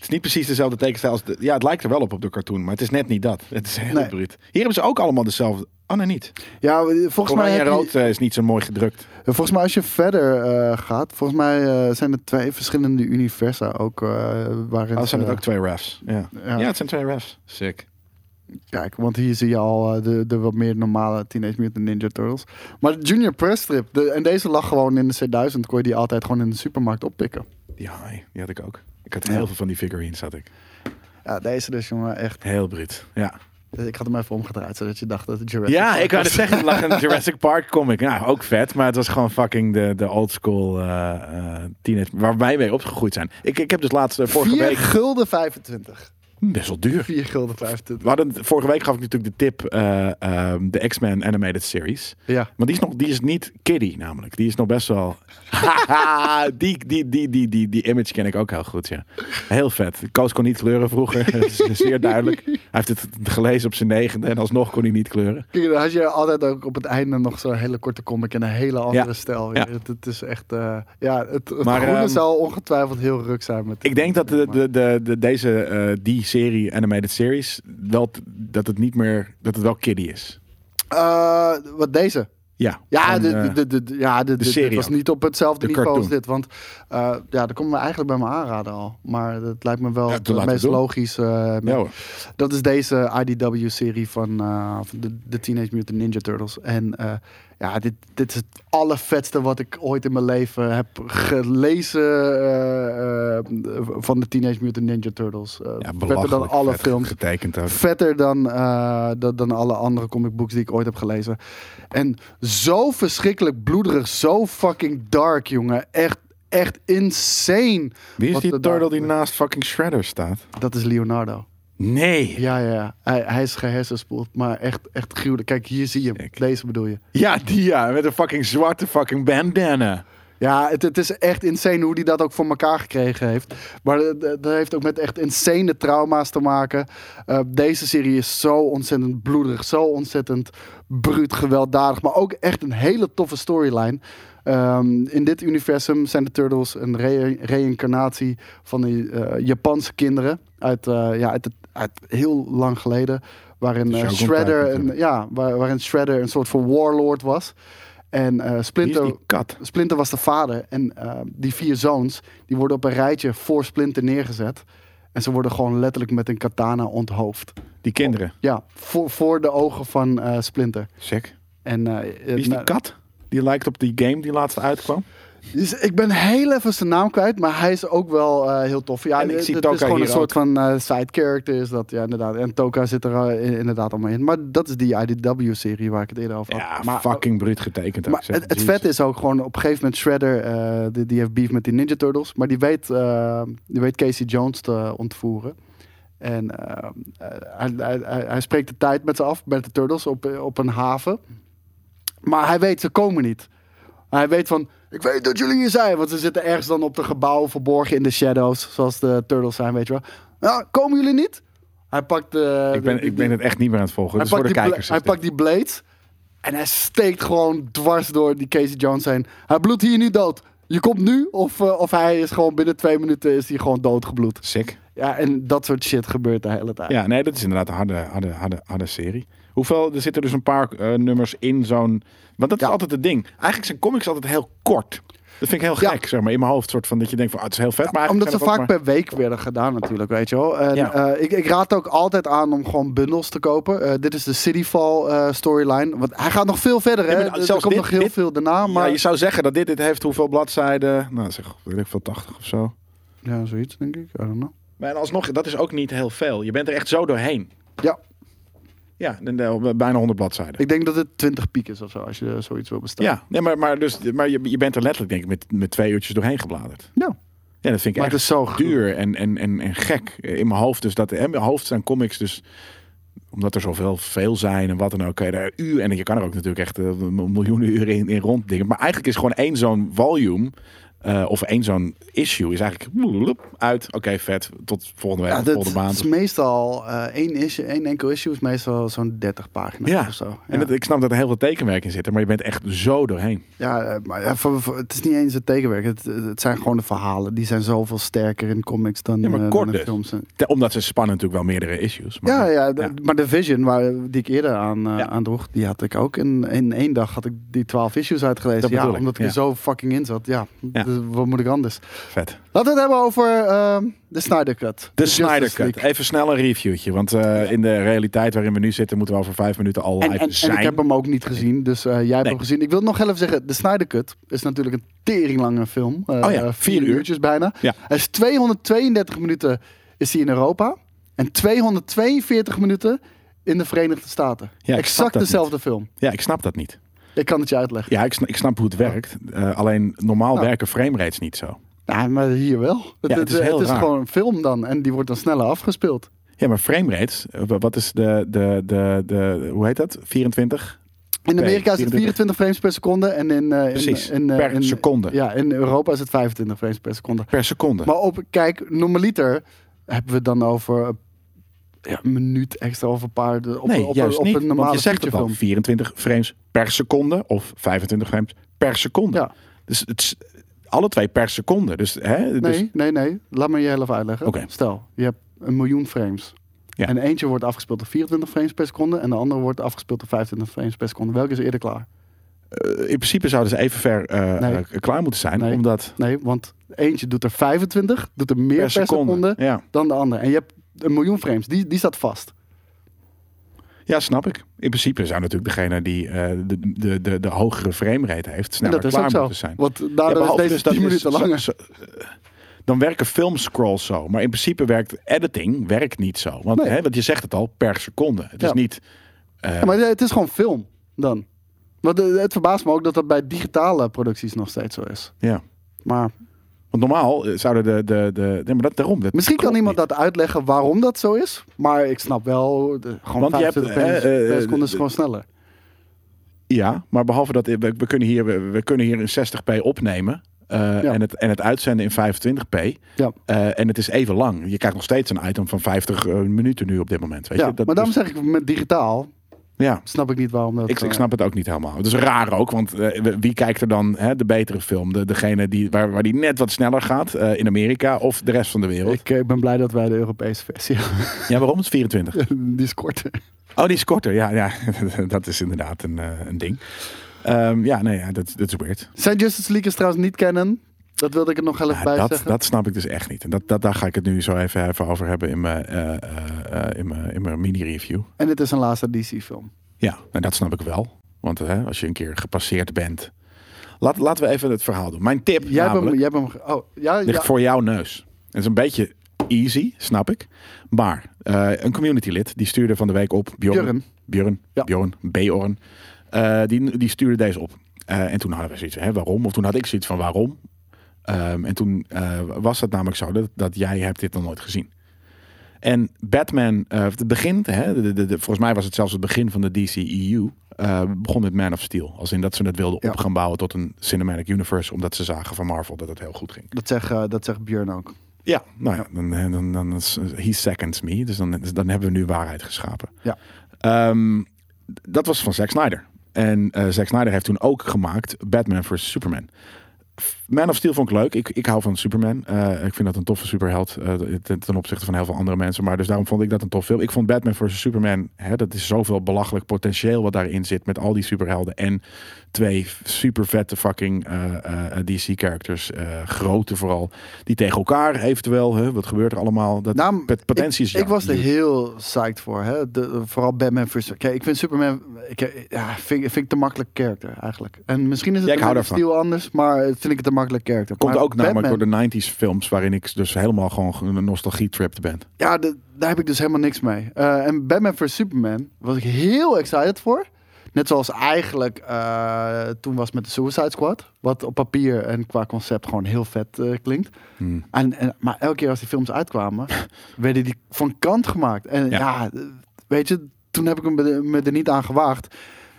het is niet precies dezelfde tekenstijl als... De, ja, het lijkt er wel op op de cartoon, maar het is net niet dat. Het is heel Nee. bruut. Hier hebben ze ook allemaal dezelfde... Oh, nee, niet. Ja, volgens mij, Oranje en rood eh, is niet zo mooi gedrukt. volgens mij als je verder eh, gaat... Volgens mij eh, zijn er twee verschillende universa ook. eh waarin Oh, zijn het ook twee refs. Ja. Ja. ja, het zijn twee refs. Sick. Kijk, want hier zie je al eh, de, de wat meer normale Teenage Mutant Ninja Turtles. Maar de Junior Press Strip, de, en deze lag gewoon in de C1000, kon je die altijd gewoon in de supermarkt oppikken. High, die had ik ook. Ik had Ja. heel veel van die figurines, had ik. Ja, deze dus, jongen, echt. Heel bruut. Ja. Ik had hem even omgedraaid, zodat je dacht dat het Jurassic Ja, Park ik wou het zeggen, het lag een Jurassic Park comic. Ja, ook vet, maar het was gewoon fucking de, de old school eh, teenage, waar wij mee opgegroeid zijn. Ik, ik heb dus laatst, eh, vorige 4 week, gulden 25. Best wel duur. 4 gulden 25. We hadden, vorige week gaf ik natuurlijk de tip, eh, ehm, de X-Men Animated Series. Ja. Maar die is, nog, die is niet kiddie namelijk. Die is nog best wel... Die, die, die, die, die, die image ken ik ook heel goed, ja. Heel vet. Koos kon niet kleuren vroeger, dat is zeer duidelijk. Hij heeft het gelezen op zijn negende en alsnog kon hij niet kleuren. Kijk, dan had je altijd ook op het einde nog zo'n hele korte comic in een hele andere Ja. stijl. Ja. Het, het is echt, eh, ja, het, het Maar, groene ehm, zal ongetwijfeld heel ruk zijn. Met, Ik denk dat de, de, de, de- deze, eh, die serie, animated series, wel, t- dat het niet meer, dat het wel kiddie is. Eh, wat deze? Ja, Ja, van, de, eh, de, de, de- ja de, de, serie dit was niet op hetzelfde De niveau cartoon. als dit. Want eh, ja, daar komen we eigenlijk bij me aanraden al. Maar het lijkt me wel Ja, het meest doen. logisch. ja. Dat is deze IDW-serie van, eh, van de, de Teenage Mutant Ninja Turtles. En eh, ja, dit, dit is het allervetste wat ik ooit in mijn leven heb gelezen eh, eh, van de Teenage Mutant Ninja Turtles. Ja vetter dan alle vet films. Getekend ook. Vetter dan, dan, dan alle andere comic books die ik ooit heb gelezen. En zo verschrikkelijk bloederig, zo fucking dark, jongen. Echt, echt insane. Wie is die turtle die naast fucking Shredder staat? Dat is Leonardo. Nee. Ja, ja, ja. Hij, hij is gehersenspoeld, maar echt, echt gruwelijk. Kijk, hier zie je hem. Kijk. Deze bedoel je. Ja, die ja, met een fucking zwarte fucking bandana. Ja, het, het is echt insane hoe hij dat ook voor elkaar gekregen heeft. Maar dat, heeft ook met echt insane trauma's te maken. Eh, deze serie is zo ontzettend bloederig, zo ontzettend bruut, gewelddadig. Maar ook echt een hele toffe storyline. Ehm, in dit universum zijn de Turtles een re- reïncarnatie van die eh, Japanse kinderen. Uit, eh, ja, uit, het, uit heel lang geleden. Waarin eh, Shredder, een, ja, waar- waarin Shredder een soort van warlord was. En eh, Splinter, kat? Splinter was de vader. En die vier zoons, die worden op een rijtje voor Splinter neergezet. En ze worden gewoon letterlijk met een katana onthoofd. Die kinderen. Ja, voor, voor de ogen van Splinter. Sick. En, Wie is die nou, kat? Die lijkt op die game die laatst uitkwam. Dus ik ben heel even zijn naam kwijt, maar hij is ook wel eh, heel tof. Ja, En ik het- zie het is gewoon een soort van eh, side character is dat, ja inderdaad. En Toka zit er eh, in- inderdaad allemaal in. Maar dat is die IDW-serie waar ik het eerder over had. Ja, maar, fucking bruut getekend. Maar het, het vet is ook gewoon op een gegeven moment Shredder, die, die heeft beef met die Ninja Turtles, maar die weet, die weet Casey Jones te ontvoeren. En hij, hij, hij, hij spreekt de tijd met ze af, met de Turtles, op, op een haven. Maar hij weet, ze komen niet. Hij weet van, ik weet dat jullie hier zijn, want ze zitten ergens dan op de gebouwen verborgen in de shadows, zoals de Turtles zijn, weet je wel. Ja, komen jullie niet? Hij pakt de... Ik ben, de- ik ben het echt niet meer aan het volgen. hij Dus voor pakt, de kijkers. hij dit. pakt die blades en hij steekt gewoon dwars door die Casey Jones heen. Hij bloedt hier nu dood. Je komt nu of, eh, of hij is gewoon binnen twee minuten is hij gewoon doodgebloed. Sick. Ja, en dat soort shit gebeurt de hele tijd. Ja, nee, dat is inderdaad een harde, harde, harde, harde serie. Hoeveel, er zitten dus een paar eh, nummers in zo'n... Want dat Ja. is altijd het ding. Eigenlijk zijn comics altijd heel kort. Dat vind ik heel Ja. gek, zeg maar. In mijn hoofd soort van dat je denkt van, ah, het is heel vet. Maar Omdat ze vaak per week werden gedaan natuurlijk, weet je wel. En, Ja. eh, ik, ik raad ook altijd aan om gewoon bundels te kopen. Eh, dit is de Cityfall storyline. Want hij gaat nog veel verder, hè. Ja, er komt dit- nog heel dit- veel daarna. maar... Je zou zeggen dat dit, dit heeft hoeveel bladzijden? Nou, zeg, weet ik veel, 80 of zo. Ja, zoiets denk ik. I don't know. Maar en alsnog, dat is ook niet heel veel. Je bent er echt zo doorheen. Ja, Ja, dan, eh, bijna 100 bladzijden. ik denk dat het 20 piek is of zo, als je zoiets wil bestellen. Ja, nee, maar, maar, dus, maar je, je bent er letterlijk denk ik met, met twee uurtjes doorheen gebladerd. Ja. Ja, dat vind ik Maar het echt is zo duur en, en, en, en gek in mijn hoofd. Dus dat in mijn hoofd zijn comics dus omdat er zoveel veel zijn en wat dan ook. Daar uur en je kan er ook natuurlijk echt eh, miljoenen uren in, in ronddingen. Maar eigenlijk is gewoon één zo'n volume eh, of één zo'n issue is eigenlijk uit. Oké, vet. Tot volgende week, Ja, of dat volgende maand. is meestal eh, één, issue, één enkel issue is meestal zo'n 30 pagina's Ja, of zo. en dat, ik snap dat er heel veel tekenwerk in zit, maar je bent echt zo doorheen. Ja, eh, maar ja, voor- voor- het is niet eens het tekenwerk. Het, het zijn gewoon de verhalen. Die zijn zoveel sterker in comics dan, Ja, maar eh, kort dan in dus. films. Te- Omdat ze spannen natuurlijk wel meerdere issues. Maar, Ja, ja, de- maar de Vision, waar, die ik eerder aan, Ja. aandroeg, die had ik ook. In, in één dag had ik die 12 issues uitgelezen. Ja, omdat ik er zo fucking in zat. Ja, Ja. Dus wat moet ik anders? Vet. Laten we het hebben over ehm, de Snyder Cut. De Snyder Cut. Even snel een reviewtje. Want eh, in de realiteit waarin we nu zitten, moeten we over vijf minuten al live En, en, zijn. en ik heb hem ook niet gezien, dus eh, jij hebt Nee. hem gezien. Ik wil nog even zeggen, de Snyder Cut is natuurlijk een teringlange film. Eh, Oh ja, vier uur. uurtjes bijna. Ja. Hij is 232 minuten is hij in Europa en 242 minuten in de Verenigde Staten. Ja, exact dezelfde film. Ja, ik snap dat niet. Ik kan het je uitleggen. Ja, ik snap, ik snap hoe het werkt. Eh, alleen normaal Ja. werken framerates niet zo. Ja, maar hier wel. Het, Ja, het is heel raar. gewoon een film dan en die wordt dan sneller afgespeeld. Ja, maar framerates, eh, wat is de, de, de, de, hoe heet dat? 24? In Amerika is het 24. 24 frames per seconde en in, eh, in, Precies, in, per in- seconde. Ja, in Europa is het 25 frames per seconde. Per seconde. Maar op, kijk, normaliter hebben we het dan over ja, een minuut extra of een paar de- op, nee, op, juist op niet. een normale want je zegt het al, featurefilm. 24 frames per seconde of 25 frames per seconde. Ja. Dus het is alle twee per seconde. Dus, hè, dus Nee, nee, nee. Laat me je heel even uitleggen. Stel, je hebt een miljoen frames. Ja. En eentje wordt afgespeeld op 24 frames per seconde. En de andere wordt afgespeeld op 25 frames per seconde. Welke is eerder klaar? eh, in principe zouden ze even ver eh, Nee. eh, klaar moeten zijn. Nee. Omdat Nee, want eentje doet er 25, doet er meer per seconde, Ja. dan de andere. En je hebt een miljoen frames, die, die staat vast. ja, snap ik. In principe zou natuurlijk degene die eh, de, de, de, de hogere framerate heeft En sneller is klaar zo. moeten zijn. Want Ja, behalve is dus deze dat 10 is minuten langer. zo- eh, dan werken filmscrolls zo. Maar in principe werkt editing werkt niet zo. Want, Nee. hè, want je zegt het al, per seconde. Het is niet... eh, Ja, maar het is gewoon film dan. Want het verbaast me ook dat dat bij digitale producties nog steeds zo is. ja. Maar Want normaal eh, zouden de... de, de nee, maar dat, daarom. Dat misschien kan iemand niet. dat uitleggen waarom dat zo is. Maar ik snap wel, de, gewoon Want je hebt, 25 frames eh, eh, per seconde is gewoon sneller. Ja, maar behalve dat... We, we, kunnen, hier, we, we kunnen hier in 60p opnemen. Ja. en, het, en het uitzenden in 25p. Ja. En het is even lang. Je krijgt nog steeds een item van 50 eh, minuten nu op dit moment. Weet Ja, je? Dat, maar daarom dus- zeg ik met digitaal, ja. snap ik niet waarom dat... Ik, ik eh, snap het ook niet helemaal. Het is raar ook, want eh, wie kijkt er dan hè, de betere film? De, degene die, waar, waar die net wat sneller gaat eh, in Amerika of de rest van de wereld? Ik ben blij dat wij de Europese versie hebben. Ja, waarom? Het is 24. Die is korter. Oh, die is korter. Ja, ja dat is inderdaad een, een ding. Ehm, ja, nee, ja, dat, dat is weird. Zijn Justice League is trouwens niet kennen. Dat wilde ik er nog heel even bij dat, zeggen. dat snap ik dus echt niet. En dat, dat, daar ga ik het nu zo even, even over hebben in mijn, eh, eh, eh, in mijn, in mijn mini-review. En het is een laatste DC-film. Ja, en dat snap ik wel. Want hè, als je een keer gepasseerd bent. Laat, laten we even het verhaal doen. Mijn tip Jij hebt hem... Jij hebt hem ge- oh, ja, ligt ja. voor jouw neus. Het is een beetje easy, snap ik. Maar een communitylid die stuurde van de week op. Bjorn. Björn. Bjorn. Ja. Bjorn. Bjorn. Die, die stuurde deze op. En toen hadden we zoiets hè, waarom? Of toen had ik zoiets van waarom? Ehm, en toen eh, was het namelijk zo dat, dat jij hebt dit nog nooit gezien. En Batman, eh, het begint, hè, de, de, de- volgens mij was het zelfs het begin van de DCEU, eh begon met Man of Steel. Als in dat ze het wilden Ja. op gaan bouwen tot een cinematic universe, omdat ze zagen van Marvel dat het heel goed ging. Dat zegt, eh, dat zegt Björn ook. Ja, nou ja, dan, dan, dan is he seconds me. Dus dan, dan hebben we nu waarheid geschapen. Ja. Ehm, dat was van Zack Snyder. En Zack Snyder heeft toen ook gemaakt Batman vs Superman. Man of Steel vond ik leuk. Ik, ik hou van Superman. Eh, ik vind dat een toffe superheld eh, ten, ten opzichte van heel veel andere mensen. Maar dus daarom vond ik dat een tof film. Ik vond Batman vs Superman, hè, dat is zoveel belachelijk potentieel wat daarin zit met al die superhelden. En twee super vette fucking eh, DC-characters, grote vooral, die tegen elkaar eventueel, hè, wat gebeurt er allemaal? Dat Nou, pot- potentie is ik, ik was er heel psyched voor. Hè? De, vooral Batman vs. Kijk, ik vind Superman... Ik, ja, vind, vind ik te makkelijk character eigenlijk. En misschien is het Ja, ik hou anders, maar vind ik het een makkelijk character. Komt Maar ook namelijk Batman- door de 90s films, waarin ik dus helemaal gewoon een nostalgie-tripped ben. Ja, de- daar heb ik dus helemaal niks mee. Eh, en Batman vs Superman was ik heel excited voor. Net zoals eigenlijk eh, toen was met de Suicide Squad. Wat op papier en qua concept gewoon heel vet eh, klinkt. Hmm. En, en, maar elke keer als die films uitkwamen, werden die van kant gemaakt. En Ja. ja, weet je, toen heb ik hem me- me er niet aan gewaagd.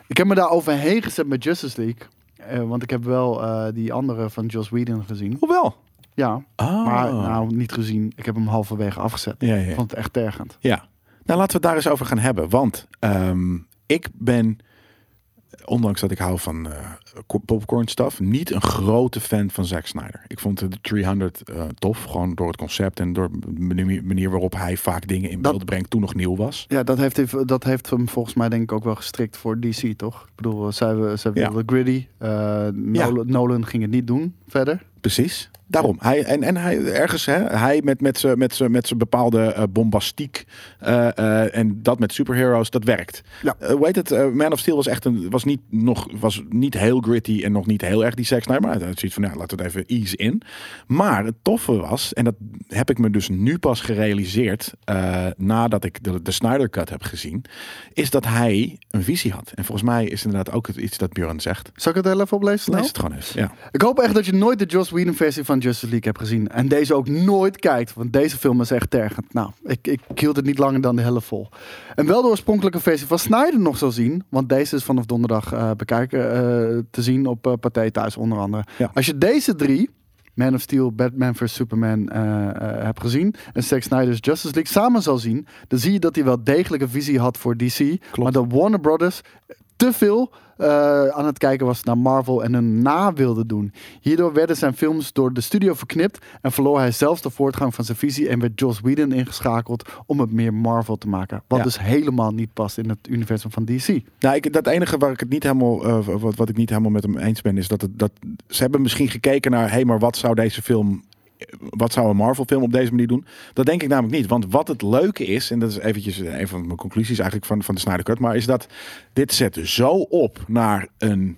Ik heb me daar overheen gezet met Justice League. Eh, want ik heb wel eh, die andere van Joss Whedon gezien. Hoewel. Ja, Ah. maar nou niet gezien. Ik heb hem halverwege afgezet. Ja, ja, Ik vond het echt tergend. Ja, nou laten we het daar eens over gaan hebben. Want ehm, ik ben, ondanks dat ik hou van eh, popcorn stuff, niet een grote fan van Zack Snyder. Ik vond de 300 eh, tof, gewoon door het concept en door de manier, waarop hij vaak dingen in Dat- beeld brengt toen nog nieuw was. Ja, dat heeft, dat heeft hem volgens mij denk ik ook wel gestrikt voor DC, toch? Ik bedoel, zij, zij Ja. wilden gritty. Eh, Nolan, Nolan ging het niet doen verder. Precies. Daarom. Hij, en, en hij ergens, hè, hij met, met zijn met z'n- met z'n bepaalde eh, bombastiek eh, eh, en dat met superheroes, dat werkt. Ja. Hoe heet het? Man of Steel was echt een, was niet, nog, was niet heel gritty en nog niet heel erg die Zack Snyder. Maar had zoiets van, ja, laten we het even ease in. Maar het toffe was, en dat heb ik me dus nu pas gerealiseerd, nadat ik de, de Snyder Cut heb gezien, is dat hij een visie had. En volgens mij is inderdaad ook het, iets dat Björn zegt. Zal ik het heel even oplezen? Lees het gewoon eens. Ja. Ik hoop echt dat je nooit de Joss Whedon versie van Justice League hebt gezien. En deze ook nooit kijkt, want deze film is echt tergend. Nou, ik, ik hield het niet langer dan de helft vol. En wel de oorspronkelijke versie van Snyder nog zal zien. Want deze is vanaf donderdag eh, bekijken, eh, te zien op eh Pathé thuis onder andere. Ja. Als je deze drie Man of Steel, Batman vs. Superman eh, heb gezien. En Zack Snyder's Justice League samen zal zien. Dan zie je dat hij wel degelijk een visie had voor DC. Maar de Warner Brothers te veel eh, aan het kijken was naar Marvel en hun na wilde doen. Hierdoor werden zijn films door de studio verknipt en verloor hij zelfs de voortgang van zijn visie en werd Joss Whedon ingeschakeld om het meer Marvel te maken. Wat Ja. dus helemaal niet past in het universum van DC. Nou, ik, dat enige waar ik het niet helemaal, eh, wat, wat ik niet helemaal met hem eens ben, is dat, het, dat ze hebben misschien gekeken naar, hé, hey, maar wat zou deze film, wat zou een Marvel film op deze manier doen? Dat denk ik namelijk niet. Want wat het leuke is, en dat is eventjes een van mijn conclusies eigenlijk van, van de Snyder Cut, maar is dat dit zet zo op naar een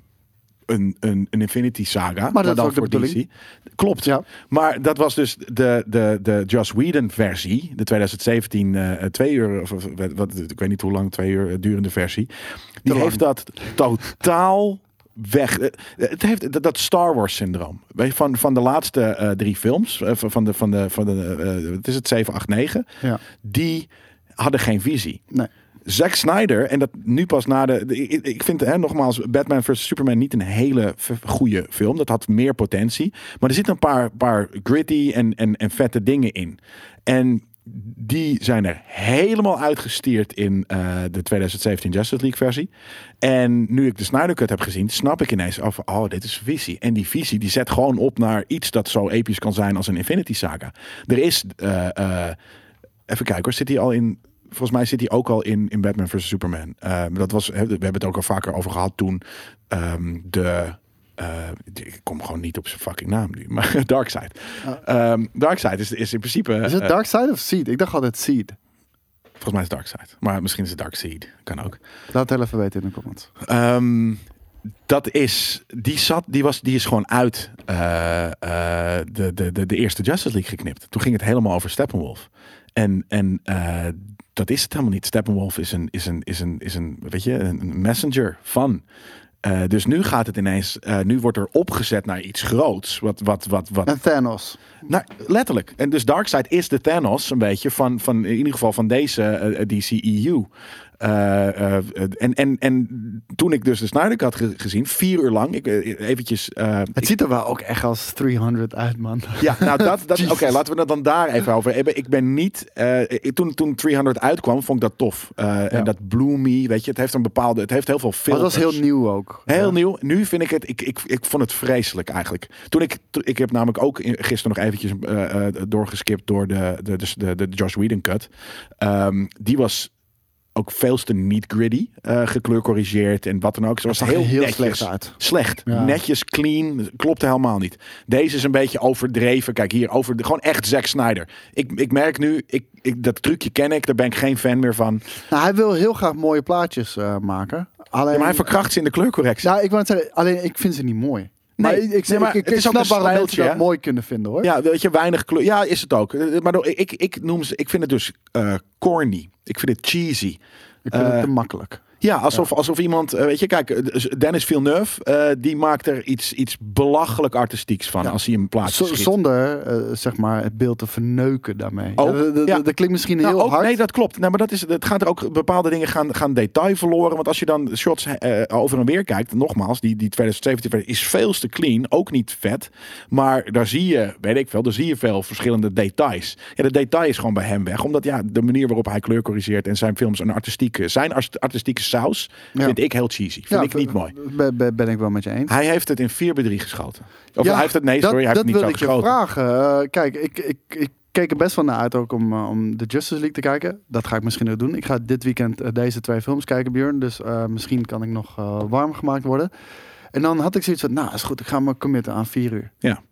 een, een, een Infinity Saga. dat is dan ook de bedoeling. Klopt. Ja. Maar dat was dus de, de, de Joss Whedon versie. De 2017 eh twee uur, of, wat, ik weet niet hoe lang, twee uur eh, durende versie. Die heeft dat totaal weg. Eh, Het heeft dat- Star Wars syndroom. Van, van de laatste eh, drie films. eh, van de, van de, van de eh, wat is het, 7, 8, 9. Ja. Die hadden geen visie. Nee. Zack Snyder, en dat nu pas na de. ik, ik vind hè, nogmaals, Batman vs. Superman niet een hele goede film. Dat had meer potentie. Maar er zitten een paar, paar gritty en, en, en vette dingen in. En die zijn er helemaal uitgestierd in eh, de 2017 Justice League versie. En nu ik de Snyder Cut heb gezien, snap ik ineens af, oh, dit is visie. En die visie die zet gewoon op naar iets dat zo episch kan zijn als een Infinity Saga. Er is, eh, eh, even kijken hoor, zit hij al in volgens mij zit hij ook al in, in Batman vs. Superman. Dat was, we hebben het ook al vaker over gehad toen ehm, de... eh, ik kom gewoon niet op zijn fucking naam nu, maar Darkseid. Ehm Darkseid is, is in principe... Is het eh, Dark Side of Seed? Ik dacht altijd Seed. volgens mij is het Darkseid. Maar misschien is het Darkseid. Kan ook. Laat het even weten in de comments. Ehm, dat is, die zat, die was, die is gewoon uit eh, de, de, de, de eerste Justice League geknipt. Toen ging het helemaal over Steppenwolf. En, en dat is het helemaal niet. Steppenwolf is een, is een, is een, is een, weet je, een messenger van. Eh, dus nu gaat het ineens, eh, nu wordt er opgezet naar iets groots. Wat, wat, wat, wat En Thanos. nou, letterlijk. En dus Darkseid is de Thanos een beetje van, van in ieder geval van deze eh, DCEU. Eh, eh, en, en, en toen ik dus de Snyder Cut ge- gezien, vier uur lang, ik eh, eventjes... Het ziet er wel ook echt als 300 uit, man. ja, nou dat, dat oké, laten we het dan daar even over hebben. Ik ben niet, ik- toen, toen 300 uitkwam, vond ik dat tof. En dat bloomy, weet je, het heeft een bepaalde, het heeft heel veel Maar filters. dat was heel nieuw ook. Heel Ja. nieuw. Nu vind ik het, ik, ik, ik vond het vreselijk eigenlijk. Toen ik, ik heb namelijk ook gisteren nog eventjes doorgeskipt door de, de, de, de, de Josh Whedon cut. Ehm, die was ook veel te niet gritty, eh gekleurcorrigeerd en wat dan ook. Ze was heel, heel netjes. slecht uit. Slecht. Ja. Netjes, clean. Klopte helemaal niet. Deze is een beetje overdreven. Kijk hier, over, gewoon echt Zack Snyder. Ik, ik merk nu, ik, ik, dat trucje ken ik. Daar ben ik geen fan meer van. Nou, hij wil heel graag mooie plaatjes eh, maken. Alleen, Ja, maar hij verkracht ze in de kleurcorrectie. Ja, ik wou net zeggen, alleen ik vind ze niet mooi. Nee, maar ik, ik, nee, maar ik, ik snap een mensen dat mooi kunnen vinden, hoor. Ja, weet je, weinig kleur. Ja, is het ook. Eh, Maar ik, ik noem ze, ik vind het dus eh, corny. Ik vind het cheesy. Ik vind het Eh, te makkelijk. Ja, alsof, alsof iemand, eh, weet je, kijk, eh, Dennis Villeneuve, eh, die maakt er iets, iets belachelijk artistieks van Ja. als hij een plaatje schiet. zonder, zeg maar, het beeld te verneuken daarmee. Ook, Ja, dat, klinkt misschien Nou, heel ook, hard. Nee, dat klopt. Nee, maar dat is, het gaat er ook, bepaalde dingen gaan, gaan detail verloren. Want als je dan shots over en weer kijkt, nogmaals, die, die 2017 versie is veel te clean. Ook niet vet. Maar daar zie je, weet ik veel, daar zie je veel verschillende details. Ja, de detail is gewoon bij hem weg. Omdat ja, de manier waarop hij kleur corrigeert en zijn films een artistieke, zijn art- artistieke saus, Ja. vind ik heel cheesy. Vind ik niet mooi. Ben, ben, ik wel met je eens. Hij heeft het in 4 bij 3 geschoten. Of Ja, hij heeft het, nee, dat, sorry, hij heeft dat het niet wil zo ik je geschoten. vragen. Eh, kijk, ik, ik, ik keek er best wel naar uit ook om, eh, om de Justice League te kijken. Dat ga ik misschien ook doen. Ik ga dit weekend eh, deze twee films kijken, Björn. Dus misschien kan ik nog warm gemaakt worden. En dan had ik zoiets van, nou is goed, ik ga me committen aan vier uur. Ja.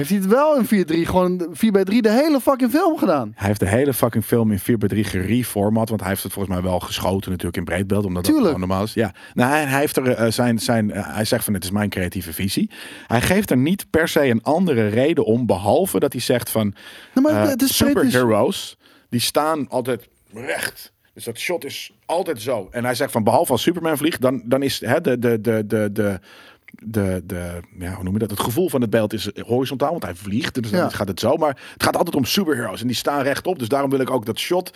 Heeft hij het wel in 4-3, gewoon 4 bij 3 de hele fucking film gedaan? Hij heeft de hele fucking film in 4 bij 3 gereformat. Want hij heeft het volgens mij wel geschoten natuurlijk in breedbeeld. Omdat Tuurlijk. dat gewoon normaal is. Ja. Nou, hij, hij heeft er eh, zijn, zijn, eh, hij zegt van het is mijn creatieve visie. Hij geeft er niet per se een andere reden om. Behalve dat hij zegt van Nou, maar eh, het is pretty- superheroes. Die staan altijd recht. Dus dat shot is altijd zo. En hij zegt van behalve als Superman vliegt. Dan, dan is hè, de, de, de, de, de, de, de, ja, hoe noem je dat? Het gevoel van het beeld is horizontaal, want hij vliegt. Dus dan Ja. gaat het zo. Maar het gaat altijd om superheroes. En die staan rechtop. Dus daarom wil ik ook dat shot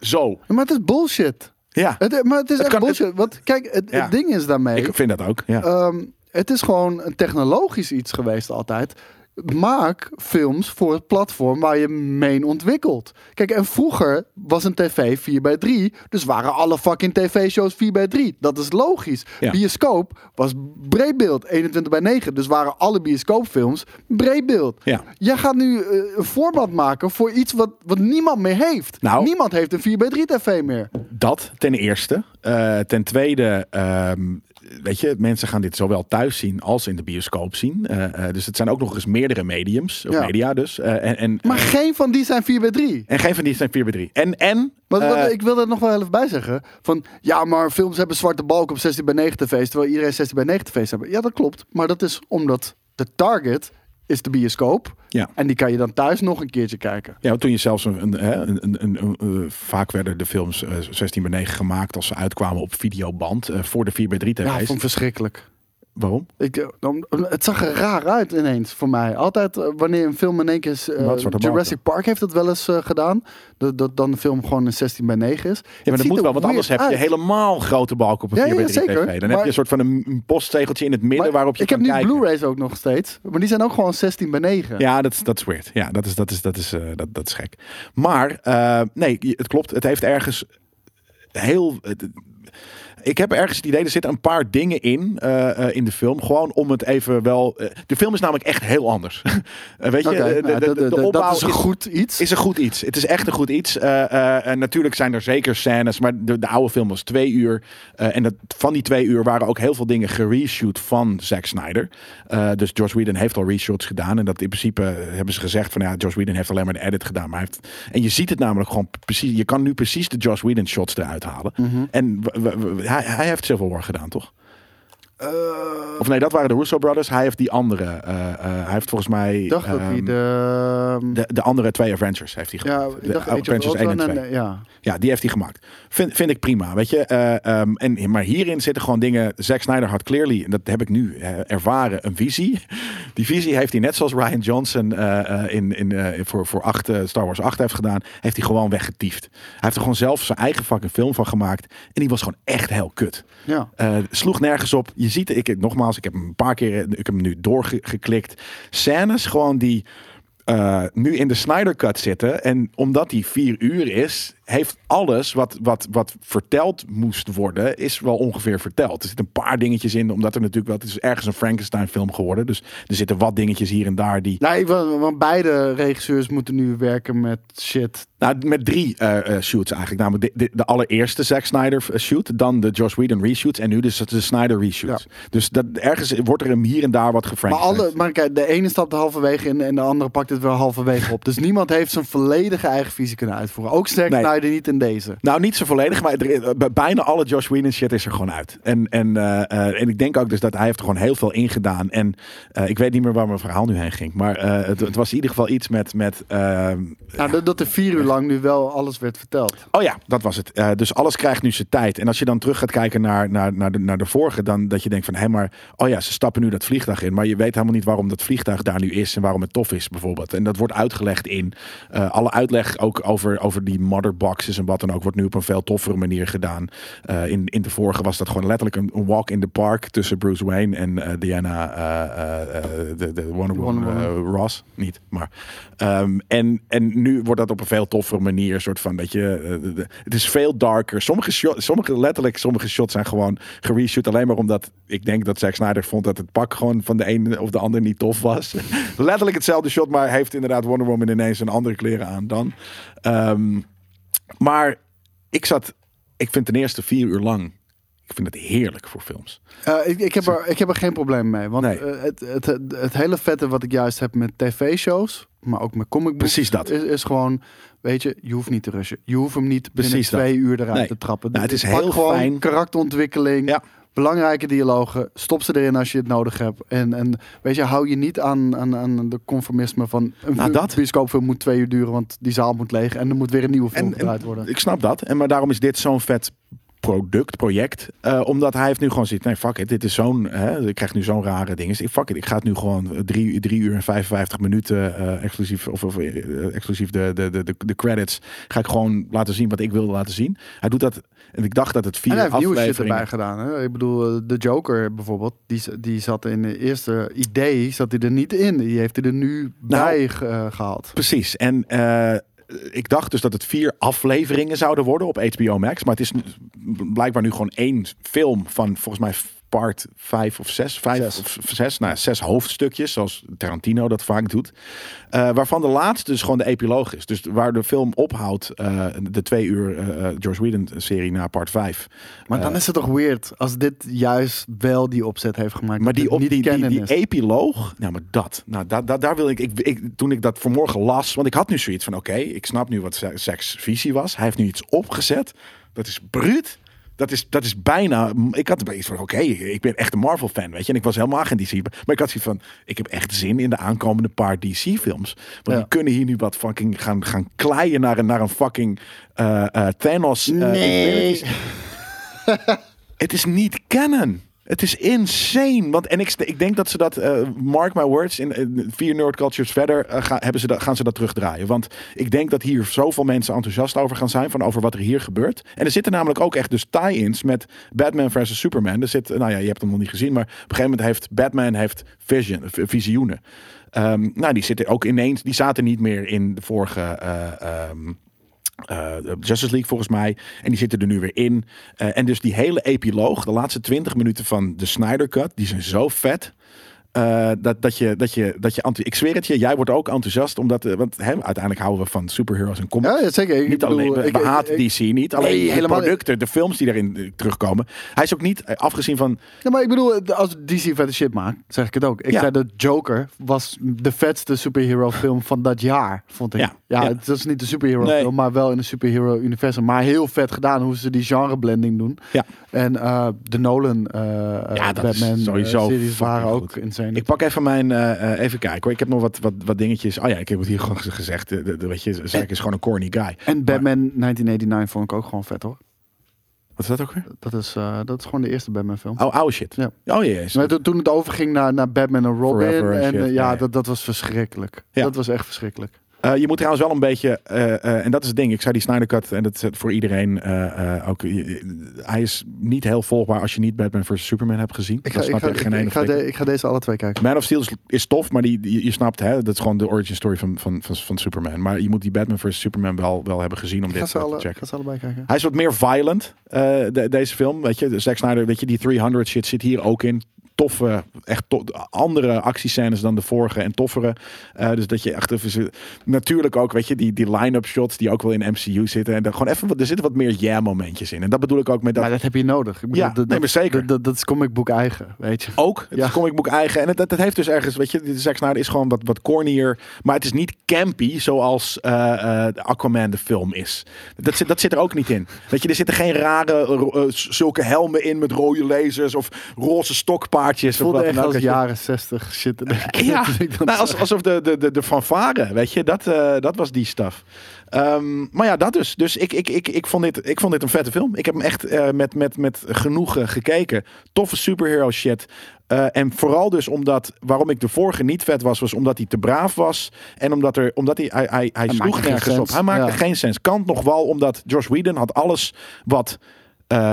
zo. Maar het is bullshit. Ja, Het, maar het is Het echt kan- het- bullshit. Want kijk, het, Ja. het ding is daarmee... ik vind dat ook. Ja. Ehm, het is gewoon een technologisch iets geweest altijd. Maak films voor het platform waar je mee ontwikkelt. Kijk, en vroeger was een tv 4 bij 3 dus waren alle fucking tv-shows 4 bij 3 Dat is logisch. Ja. Bioscoop was breedbeeld 21 bij 9 dus waren alle bioscoopfilms breedbeeld. Ja. Jij gaat nu eh, een voorbeeld maken voor iets wat, wat niemand meer heeft. Nou. niemand heeft een 4 bij 3 tv meer. Dat ten eerste. Eh, ten tweede, ehm, weet je, mensen gaan dit zowel thuis zien als in de bioscoop zien. Eh, eh, dus het zijn ook nog eens meerdere mediums, of Ja. media dus. Eh, en, en, Maar geen van die zijn 4 bij 3 en geen van die zijn 4 bij 3 En, en Wat, wat- ik wil er nog wel even bij zeggen. Van ja, maar films hebben zwarte balk op 16 bij 9 tv's. Terwijl iedereen 16 bij 9 tv's hebben. Ja, dat klopt. Maar dat is omdat de target is de bioscoop. Ja. En die kan je dan thuis nog een keertje kijken. Ja, toen je zelfs een, een, een, een, eh, vaak werden de films eh, 16 bij 9 gemaakt als ze uitkwamen op videoband eh, voor de 4 bij 3 Ja, tv's. ik vond verschrikkelijk. Waarom? Ik, eh, dan- het zag er raar uit ineens voor mij. Altijd eh, wanneer een film in één keer... is, eh, Jurassic Park heeft dat wel eens gedaan. Dat, dat dan de film gewoon een 16 bij 9 is. Ja, maar dat moet wel, want anders heb je helemaal grote balk op een Ja, 4 bij ja, 3 zeker. tv. Dan heb Maar- je een soort van een, postzegeltje in het midden waarop je ik kan heb nu kijken. Blu-rays ook nog steeds. Maar die zijn ook gewoon 16 bij 9. Ja, dat is, dat is weird. Ja, dat is, dat is, dat is, dat, dat is gek. Maar, nee, het klopt. Het heeft ergens heel... het- ik heb ergens het idee, er zitten een paar dingen in, eh, eh, in de film. Gewoon om het even wel... eh, de film is namelijk echt heel anders. Weet je, de, nou, dat- opbouw is een goed iets. is een goed iets. Het is echt een goed iets. En natuurlijk zijn er zeker scènes, maar de, de oude film was twee uur. En dat, van die twee uur waren ook heel veel dingen gereshoot van Zack Snyder. Dus Josh Whedon heeft al reshoots gedaan. En dat in principe hebben ze gezegd van ja, Josh Whedon heeft alleen maar de edit gedaan. Maar hij heeft, en je ziet het namelijk gewoon precies. Je kan nu precies de Josh Whedon shots eruit halen. En w- w- w- hij, hij heeft Civil War gedaan, toch? Eh, Of nee, dat waren de Russo Brothers. Hij heeft die andere. eh, eh, hij heeft volgens mij. dacht dat hij ehm, de... de, de andere twee Avengers heeft hij ja, ik de dacht of Avengers 1 en Ultron 2. en, ja. Ja, die heeft hij gemaakt. Vind, vind ik prima, weet je. Eh, ehm, en, maar hierin zitten gewoon dingen... Zack Snyder had clearly, en dat heb ik nu eh, ervaren, een visie. Die visie heeft hij net zoals Ryan Johnson eh, in, in, voor, voor 8, eh, Star Wars 8 heeft gedaan... heeft hij gewoon weggetiefd. Hij heeft er gewoon zelf zijn eigen fucking film van gemaakt. En die was gewoon echt heel kut. ja. Sloeg nergens op. Je ziet, ik, nogmaals, ik heb hem een paar keer, ik heb hem nu doorgeklikt. Scènes gewoon die nu in de Snyder Cut zitten. En omdat die vier uur is, heeft alles wat, wat, wat verteld moest worden, is wel ongeveer verteld. Er zitten een paar dingetjes in, omdat er natuurlijk wel, het is ergens een Frankenstein film geworden. Dus er zitten wat dingetjes hier en daar die, Nee, want, beide regisseurs moeten nu werken met shit. Nou, met drie eh, eh, shoots eigenlijk. Namelijk de, de, de allereerste Zack Snyder eh, shoot, dan de Josh Whedon reshoots en nu dus de Snyder reshoots. Dus dat, ergens wordt er hem hier en daar wat Maar, gefranksteined. alle, maar kijk, de ene stapt halverwege in en de andere pakt het wel halverwege op. Dus niemand heeft zijn volledige eigen visie kunnen uitvoeren. Ook Zack Nee. Snyder niet in deze. Nou, niet zo volledig, maar er, bij- bijna alle Josh Whedon shit is er gewoon uit. En, en, eh, eh, en ik denk ook dus dat hij heeft er gewoon heel veel in gedaan. En eh, ik weet niet meer waar mijn verhaal nu heen ging. Maar het, het was in ieder geval iets met... met ehm, Nou, dat, dat er vier uur lang nu wel alles werd verteld. Oh ja, dat was het. Dus alles krijgt nu zijn tijd. En als je dan terug gaat kijken naar, naar, naar, de, naar de vorige, dan dat je denkt van hé, maar oh ja, ze stappen nu dat vliegtuig in. Maar je weet helemaal niet waarom dat vliegtuig daar nu is en waarom het tof is, bijvoorbeeld. En dat wordt uitgelegd in alle uitleg ook over, over die motherboxes en wat dan ook, wordt nu op een veel toffere manier gedaan. Eh, in, in de vorige was dat gewoon letterlijk een, een walk in the park tussen Bruce Wayne en eh, Diana, eh, de, de Wonder Woman, Ross. Niet, maar. ehm, en, en nu wordt dat op een veel toffere manier, soort van, weet je, de- het is veel darker. Sommige, shot, sommige, letterlijk, sommige shots zijn gewoon gereshoot alleen maar omdat ik denk dat Zack Snyder vond dat het pak gewoon van de ene of de ander niet tof was. letterlijk hetzelfde shot, maar heeft inderdaad Wonder Woman ineens een andere kleren aan dan. Ehm, maar ik zat, ik vind ten eerste vier uur lang, ik vind het heerlijk voor films. Eh, ik, ik, heb er, ik heb er geen probleem mee. Want Nee. eh, het, het, het, het hele vette wat ik juist heb met tv-shows, maar ook met comic books, Precies dat. Is, is gewoon, weet je, je hoeft niet te rushen. Je hoeft hem niet binnen dat. twee uur eruit Nee. te trappen. Nou, het is heel gewoon fijn. karakterontwikkeling. Ja. Belangrijke dialogen, stop ze erin als je het nodig hebt. En, en weet je, hou je niet aan, aan, aan de conformisme van een Nou, dat. bioscoopfilm moet twee uur duren, want die zaal moet leeg en er moet weer een nieuwe film En- gedraaid worden. Ik snap dat. En maar daarom is dit zo'n vet product, project. Eh, omdat hij heeft nu gewoon zitten. Nee, fuck it. Dit is zo'n. Ik krijg nu zo'n rare ding. Ik fuck it. Ik ga het nu gewoon drie, drie uur en 55 minuten eh, exclusief. Of, of eh, exclusief de, de, de, de, credits. Ga ik gewoon laten zien wat ik wilde laten zien. Hij doet dat. En ik dacht dat het vier En hij heeft afleveringen. erbij gedaan. Hè? Ik bedoel, de Joker bijvoorbeeld, die, die zat in de eerste idee, zat hij er niet in. Die heeft hij er nu bij ge- eh, gehaald. Precies. En ik dacht dus dat het vier afleveringen zouden worden op HBO Max. Maar het is blijkbaar nu gewoon één film van volgens mij part vijf of zes. Vijf Zes. of zes. Nou, zes hoofdstukjes, zoals Tarantino dat vaak doet. Eh, waarvan de laatste dus gewoon de epiloog is. Dus waar de film ophoudt, eh, de twee uur eh, eh, George Whedon-serie na part vijf. Maar dan is het toch weird als dit juist wel die opzet heeft gemaakt. Maar die, op, niet die, die, epiloog, nou maar dat, nou, daar, daar, daar wil ik, ik, ik, toen ik dat vanmorgen las, want ik had nu zoiets van, oké, ik snap nu wat se- Sex visie was. Hij heeft nu iets opgezet, dat is bruut. Dat is, dat is bijna, ik had een beetje van, oké, ik ben echt een Marvel fan, weet je. En ik was helemaal geen DC, maar ik had zoiets van, ik heb echt zin in de aankomende paar DC films. Want Ja. die kunnen hier nu wat fucking gaan, gaan kleien naar een, naar een fucking eh, Thanos. eh, Nee. Het is niet canon. Het is insane. Want, en ik, ik denk dat ze dat, eh, mark my words, in vier nerd cultures verder eh, gaan, hebben ze dat, gaan ze dat terugdraaien. Want ik denk dat hier zoveel mensen enthousiast over gaan zijn, van over wat er hier gebeurt. En er zitten namelijk ook echt dus tie-ins met Batman versus Superman. Er zit, nou ja, je hebt hem nog niet gezien, maar op een gegeven moment heeft Batman heeft vision, visioenen. Ehm, nou, die zitten ook ineens, die zaten niet meer in de vorige. eh, ehm, eh, Justice League volgens mij. En die zitten er nu weer in. Eh, en dus die hele epiloog, de laatste 20 minuten van de Snyder Cut, die zijn zo vet. eh, dat, dat je, dat je, dat je, ik zweer het je, jij wordt ook enthousiast, omdat, want hè, uiteindelijk houden we van superheroes en comics. Ja, zeker. Ik Niet bedoel, alleen, we, ik- we ik- haten ik- DC niet, alleen Nee, de helemaal producten, de films die daarin terugkomen. Hij is ook niet, afgezien van, Ja, maar ik bedoel, als DC vette shit maakt, zeg ik het ook. Ik Ja. zei dat Joker was de vetste superhero film van dat jaar, vond ik. Ja, Ja, het is niet een superhero Nee. film, maar wel in een superhero universum. Maar heel vet gedaan hoe ze die genre blending doen. ja, En eh, de Nolan Ja, dat is Batman eh, sowieso series waren ook goed. insane. Ik pak even mijn, even kijken hoor. Ik heb nog wat, wat, wat dingetjes. Oh ja, ik heb het hier gewoon gezegd. De, de, de- weet je, Zack is gewoon een corny guy. en Batman 1989 vond ik ook gewoon vet hoor. Wat is dat ook weer? Dat is, dat is gewoon de eerste Batman film. Oh, oude shit. Ja. Oh jee. Maar toen- het overging naar, naar Batman en Robin. Forever en ja, ja, ja. Dat, dat was verschrikkelijk. Ja. Dat was echt verschrikkelijk. Eh, je moet trouwens wel een beetje, eh, eh, en dat is het ding. Ik zei die Snyder Cut, en dat is voor iedereen ook. hij is niet heel volgbaar als je niet Batman vs Superman hebt gezien. Ik ga, ik, snap ga, je ik, geen ene ik, ga flikker. de- ik ga deze alle twee kijken. Man of Steel is, is tof, maar die, die- je snapt, hè, dat is gewoon de origin story van, van, van, van Superman. Maar je moet die Batman vs Superman wel, wel hebben gezien om dit alle, te ik checken. ga ze allebei kijken. Hij is wat meer violent, de- deze film. Weet je, de Zack Snyder, weet je, die 300 shit zit hier ook in. Toffe, echt to- andere actiescènes dan de vorige en toffere. Eh, dus dat je echt even... Natuurlijk ook, weet je, die, die line-up shots die ook wel in MCU zitten. En dan gewoon even, er zitten wat meer ja-momentjes in. En dat bedoel ik ook met dat... Maar dat heb je nodig. Ik bedoel, Ja, dat, nee, maar zeker. Dat, dat, is comic book eigen, weet je. Ook, het Ja. is comic book eigen. En het, dat, dat heeft dus ergens, weet je, de Zack Snyder is gewoon wat, wat cornier. Maar het is niet campy zoals de Aquaman de film is. Dat zit, dat zit er ook niet in. Weet je, er zitten geen rare, zulke helmen in met rode lasers of roze stokpaardjes. Het voelde echt als jaren 60 shit. Ja, nou, als, alsof de, de, de, de fanfare, weet je, dat, eh, dat was die stuff. Ehm, maar ja, dat dus. Dus ik, ik, ik, ik, vond dit, ik vond dit een vette film. Ik heb hem echt eh, met, met, met genoegen gekeken. Toffe superhero shit. Eh, en vooral dus omdat, waarom ik de vorige niet vet was, was omdat hij te braaf was. En omdat, er, omdat hij, hij, hij, hij sloeg geen nergens op. Hij maakte Ja. geen sens. Kant nog wel omdat Josh Whedon had alles wat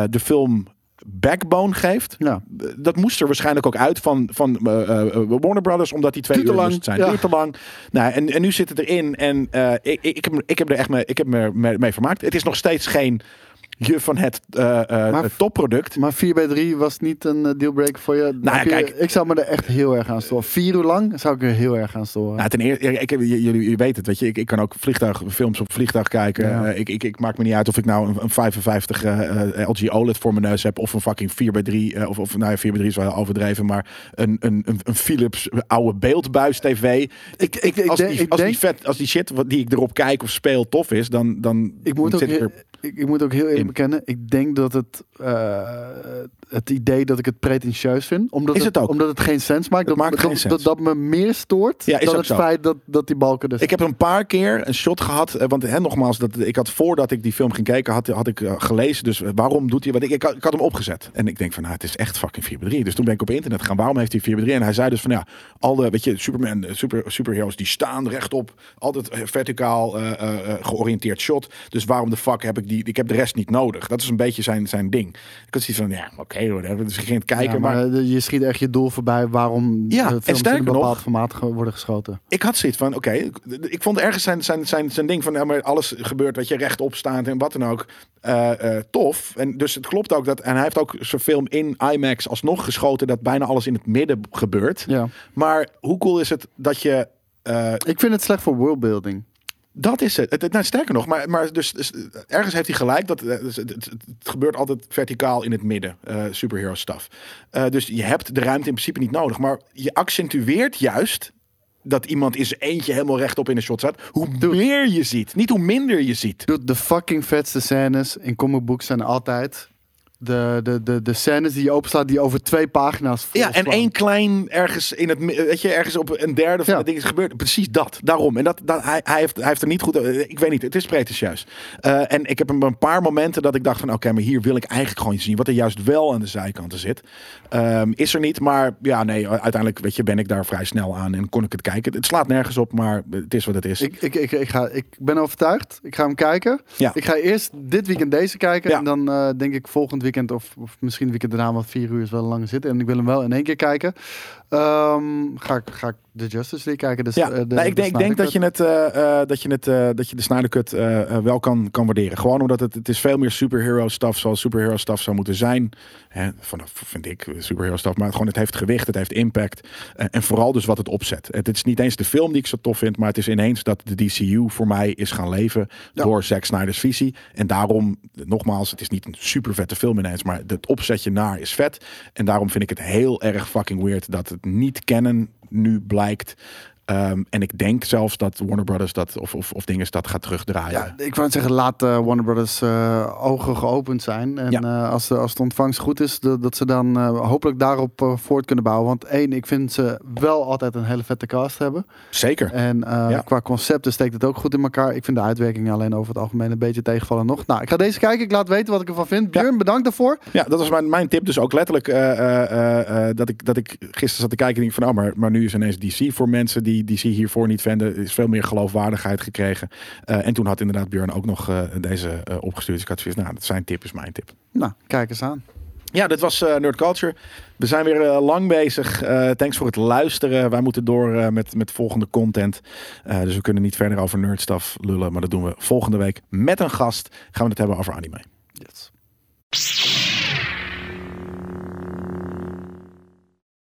de film backbone geeft. Ja. Dat moest er waarschijnlijk ook uit van, van eh, eh, Warner Brothers, omdat die twee uur lang, moest zijn. ja. Duurt te lang. Nou, en, en nu zit het erin. En eh, ik, ik, ik, heb, ik heb er echt mee, ik heb me mee, mee vermaakt. Het is nog steeds geen je van het het topproduct. Maar 4 bij 3 was niet een eh, dealbreaker voor je. Nou ja, je-. Ik zou me er echt heel erg aan storen. Vier uur lang zou ik er heel erg aan storen. Nou, ten eerste, ik, j- jullie je weet het, weet je, ik, ik kan ook vliegtuigfilms op vliegtuig kijken. Ja. Ik, ik, ik maak me niet uit of ik nou een, een 55 eh, eh, LG OLED voor mijn neus heb of een fucking 4 bij 3 of, of nou ja, 4 bij 3 is wel heel overdreven, maar een, een, een, een Philips oude beeldbuis TV. Ik, ik, ik als, denk- die, ik vet, als die shit wat die ik erop kijk of speel tof is, dan, dan ik moet ook zit ik er ik, ik moet ook heel eerlijk bekennen. Ik denk dat het, eh, het idee dat ik het pretentieus vind. Omdat Is het ook. Omdat het geen sens maakt. Dat, maakt dat, geen sens. Dat, dat me meer stoort Ja, is dan het zo. feit dat, dat die balken dus... Ik heb een paar keer een shot gehad. eh, Want hè, nogmaals, dat, ik had voordat ik die film ging kijken, had, had ik eh, gelezen. Dus waarom doet hij. Want ik, ik, had, ik had hem opgezet. En ik denk van, nou, het is echt fucking 4 3 Dus toen ben ik op internet gegaan. Waarom heeft hij 4 3 En hij zei dus van, ja, al de, weet je, Superman, super, superheroes, die staan rechtop. Altijd verticaal georiënteerd shot. Dus waarom de fuck heb ik die. Ik heb de rest niet nodig. Dat is een beetje zijn, zijn ding. Ik had zoiets van, ja, oké, whatever. Dus ik ging het kijken. Ja, maar maar je schiet echt je doel voorbij waarom Ja, en films in een bepaald nog- formaat worden geschoten. ik had zoiets van, oké, ik vond ergens zijn, zijn, zijn, zijn ding van, ja, maar alles gebeurt, wat je rechtop staat en wat dan ook, eh, eh, tof. En dus het klopt ook dat, en hij heeft ook zijn film in IMAX alsnog geschoten, dat bijna alles in het midden gebeurt. Ja. Maar hoe cool is het dat je, eh, Ik vind het slecht voor worldbuilding. Dat is het. het, nou, sterker nog, maar, maar dus, dus, ergens heeft hij gelijk. Dat, eh, dus het, het, het gebeurt altijd verticaal in het midden, eh superhero stuff. Eh, dus je hebt de ruimte in principe niet nodig. Maar je accentueert juist dat iemand in zijn eentje helemaal rechtop in een shot staat. Hoe meer je ziet, niet hoe minder je ziet. Dude, de fucking vetste scènes in comic books zijn altijd de, de, de, de scènes die je openslaat die over twee pagina's Ja, en één klein ergens in het, weet je, ergens op een derde van Ja. de dingen is gebeurd. Precies dat, daarom. En dat, dat hij, hij, heeft, hij heeft er niet goed. eh, Ik weet niet, het is pretentieus. Eh en ik heb een, paar momenten dat ik dacht van, oké, maar hier wil ik eigenlijk gewoon zien wat er juist wel aan de zijkanten zit. Ehm, is er niet, maar ja, nee, uiteindelijk weet je, ben ik daar vrij snel aan en kon ik het kijken. Het slaat nergens op, maar het is wat het is. Ik, ik, ik, ik, ga, ik ben overtuigd. Ik ga hem kijken. Ja. Ik ga eerst dit weekend deze kijken. Ja. En dan eh, denk ik volgend weekend of, misschien weekend daarna, want vier uur is wel lang zitten. En ik wil hem wel in één keer kijken. Ehm, ga, ik, ga ik de Justice League kijken. Dus, Ja, eh, de, nou, ik de denk, ik denk dat, je het, eh, eh, dat, je het, eh, dat je de Snyder Cut wel kan, kan waarderen. Gewoon omdat het, het is veel meer superhero stuff zoals superhero stuff zou moeten zijn. Hè, vanaf vind ik superhero stuff. Maar gewoon het heeft gewicht, het heeft impact. En vooral dus wat het opzet. Het is niet eens de film die ik zo tof vind. Maar het is ineens dat de DCU voor mij is gaan leven. Ja. Door Zack Snyder's visie. En daarom, nogmaals, het is niet een super vette film ineens. Maar het opzetje naar is vet. En daarom vind ik het heel erg fucking weird dat niet kennen nu blijkt. Ehm, en ik denk zelfs dat Warner Brothers dat of, of, of dingen dat gaat terugdraaien. Ja, ik wou zeggen, laat eh, Warner Brothers eh, ogen geopend zijn. En Ja. eh, als, de, als de ontvangst goed is, dat, dat ze dan hopelijk daarop voort kunnen bouwen. Want één, ik vind ze wel altijd een hele vette cast hebben. Zeker. En Ja. qua concepten steekt het ook goed in elkaar. Ik vind de uitwerking alleen over het algemeen een beetje tegenvallen nog. Nou, ik ga deze kijken. Ik laat weten wat ik ervan vind. Björn, bedankt daarvoor. Ja, dat was mijn, mijn tip. Dus ook letterlijk dat, ik, dat ik gisteren zat te kijken en denk van, oh, maar, maar nu is ineens DC voor mensen die DC hiervoor niet vinden. Is veel meer geloofwaardigheid gekregen. Eh, en toen had inderdaad Björn ook nog eh, deze eh, opgestuurd. Dus ik had zoiets, nou, dat zijn tip is mijn tip. Nou, kijk eens aan. Ja, dit was Nerd Culture. We zijn weer lang bezig. Thanks voor het luisteren. Wij moeten door met, met volgende content. Dus we kunnen niet verder over nerdstuff lullen. Maar dat doen we volgende week met een gast. Gaan we het hebben over anime. Yes.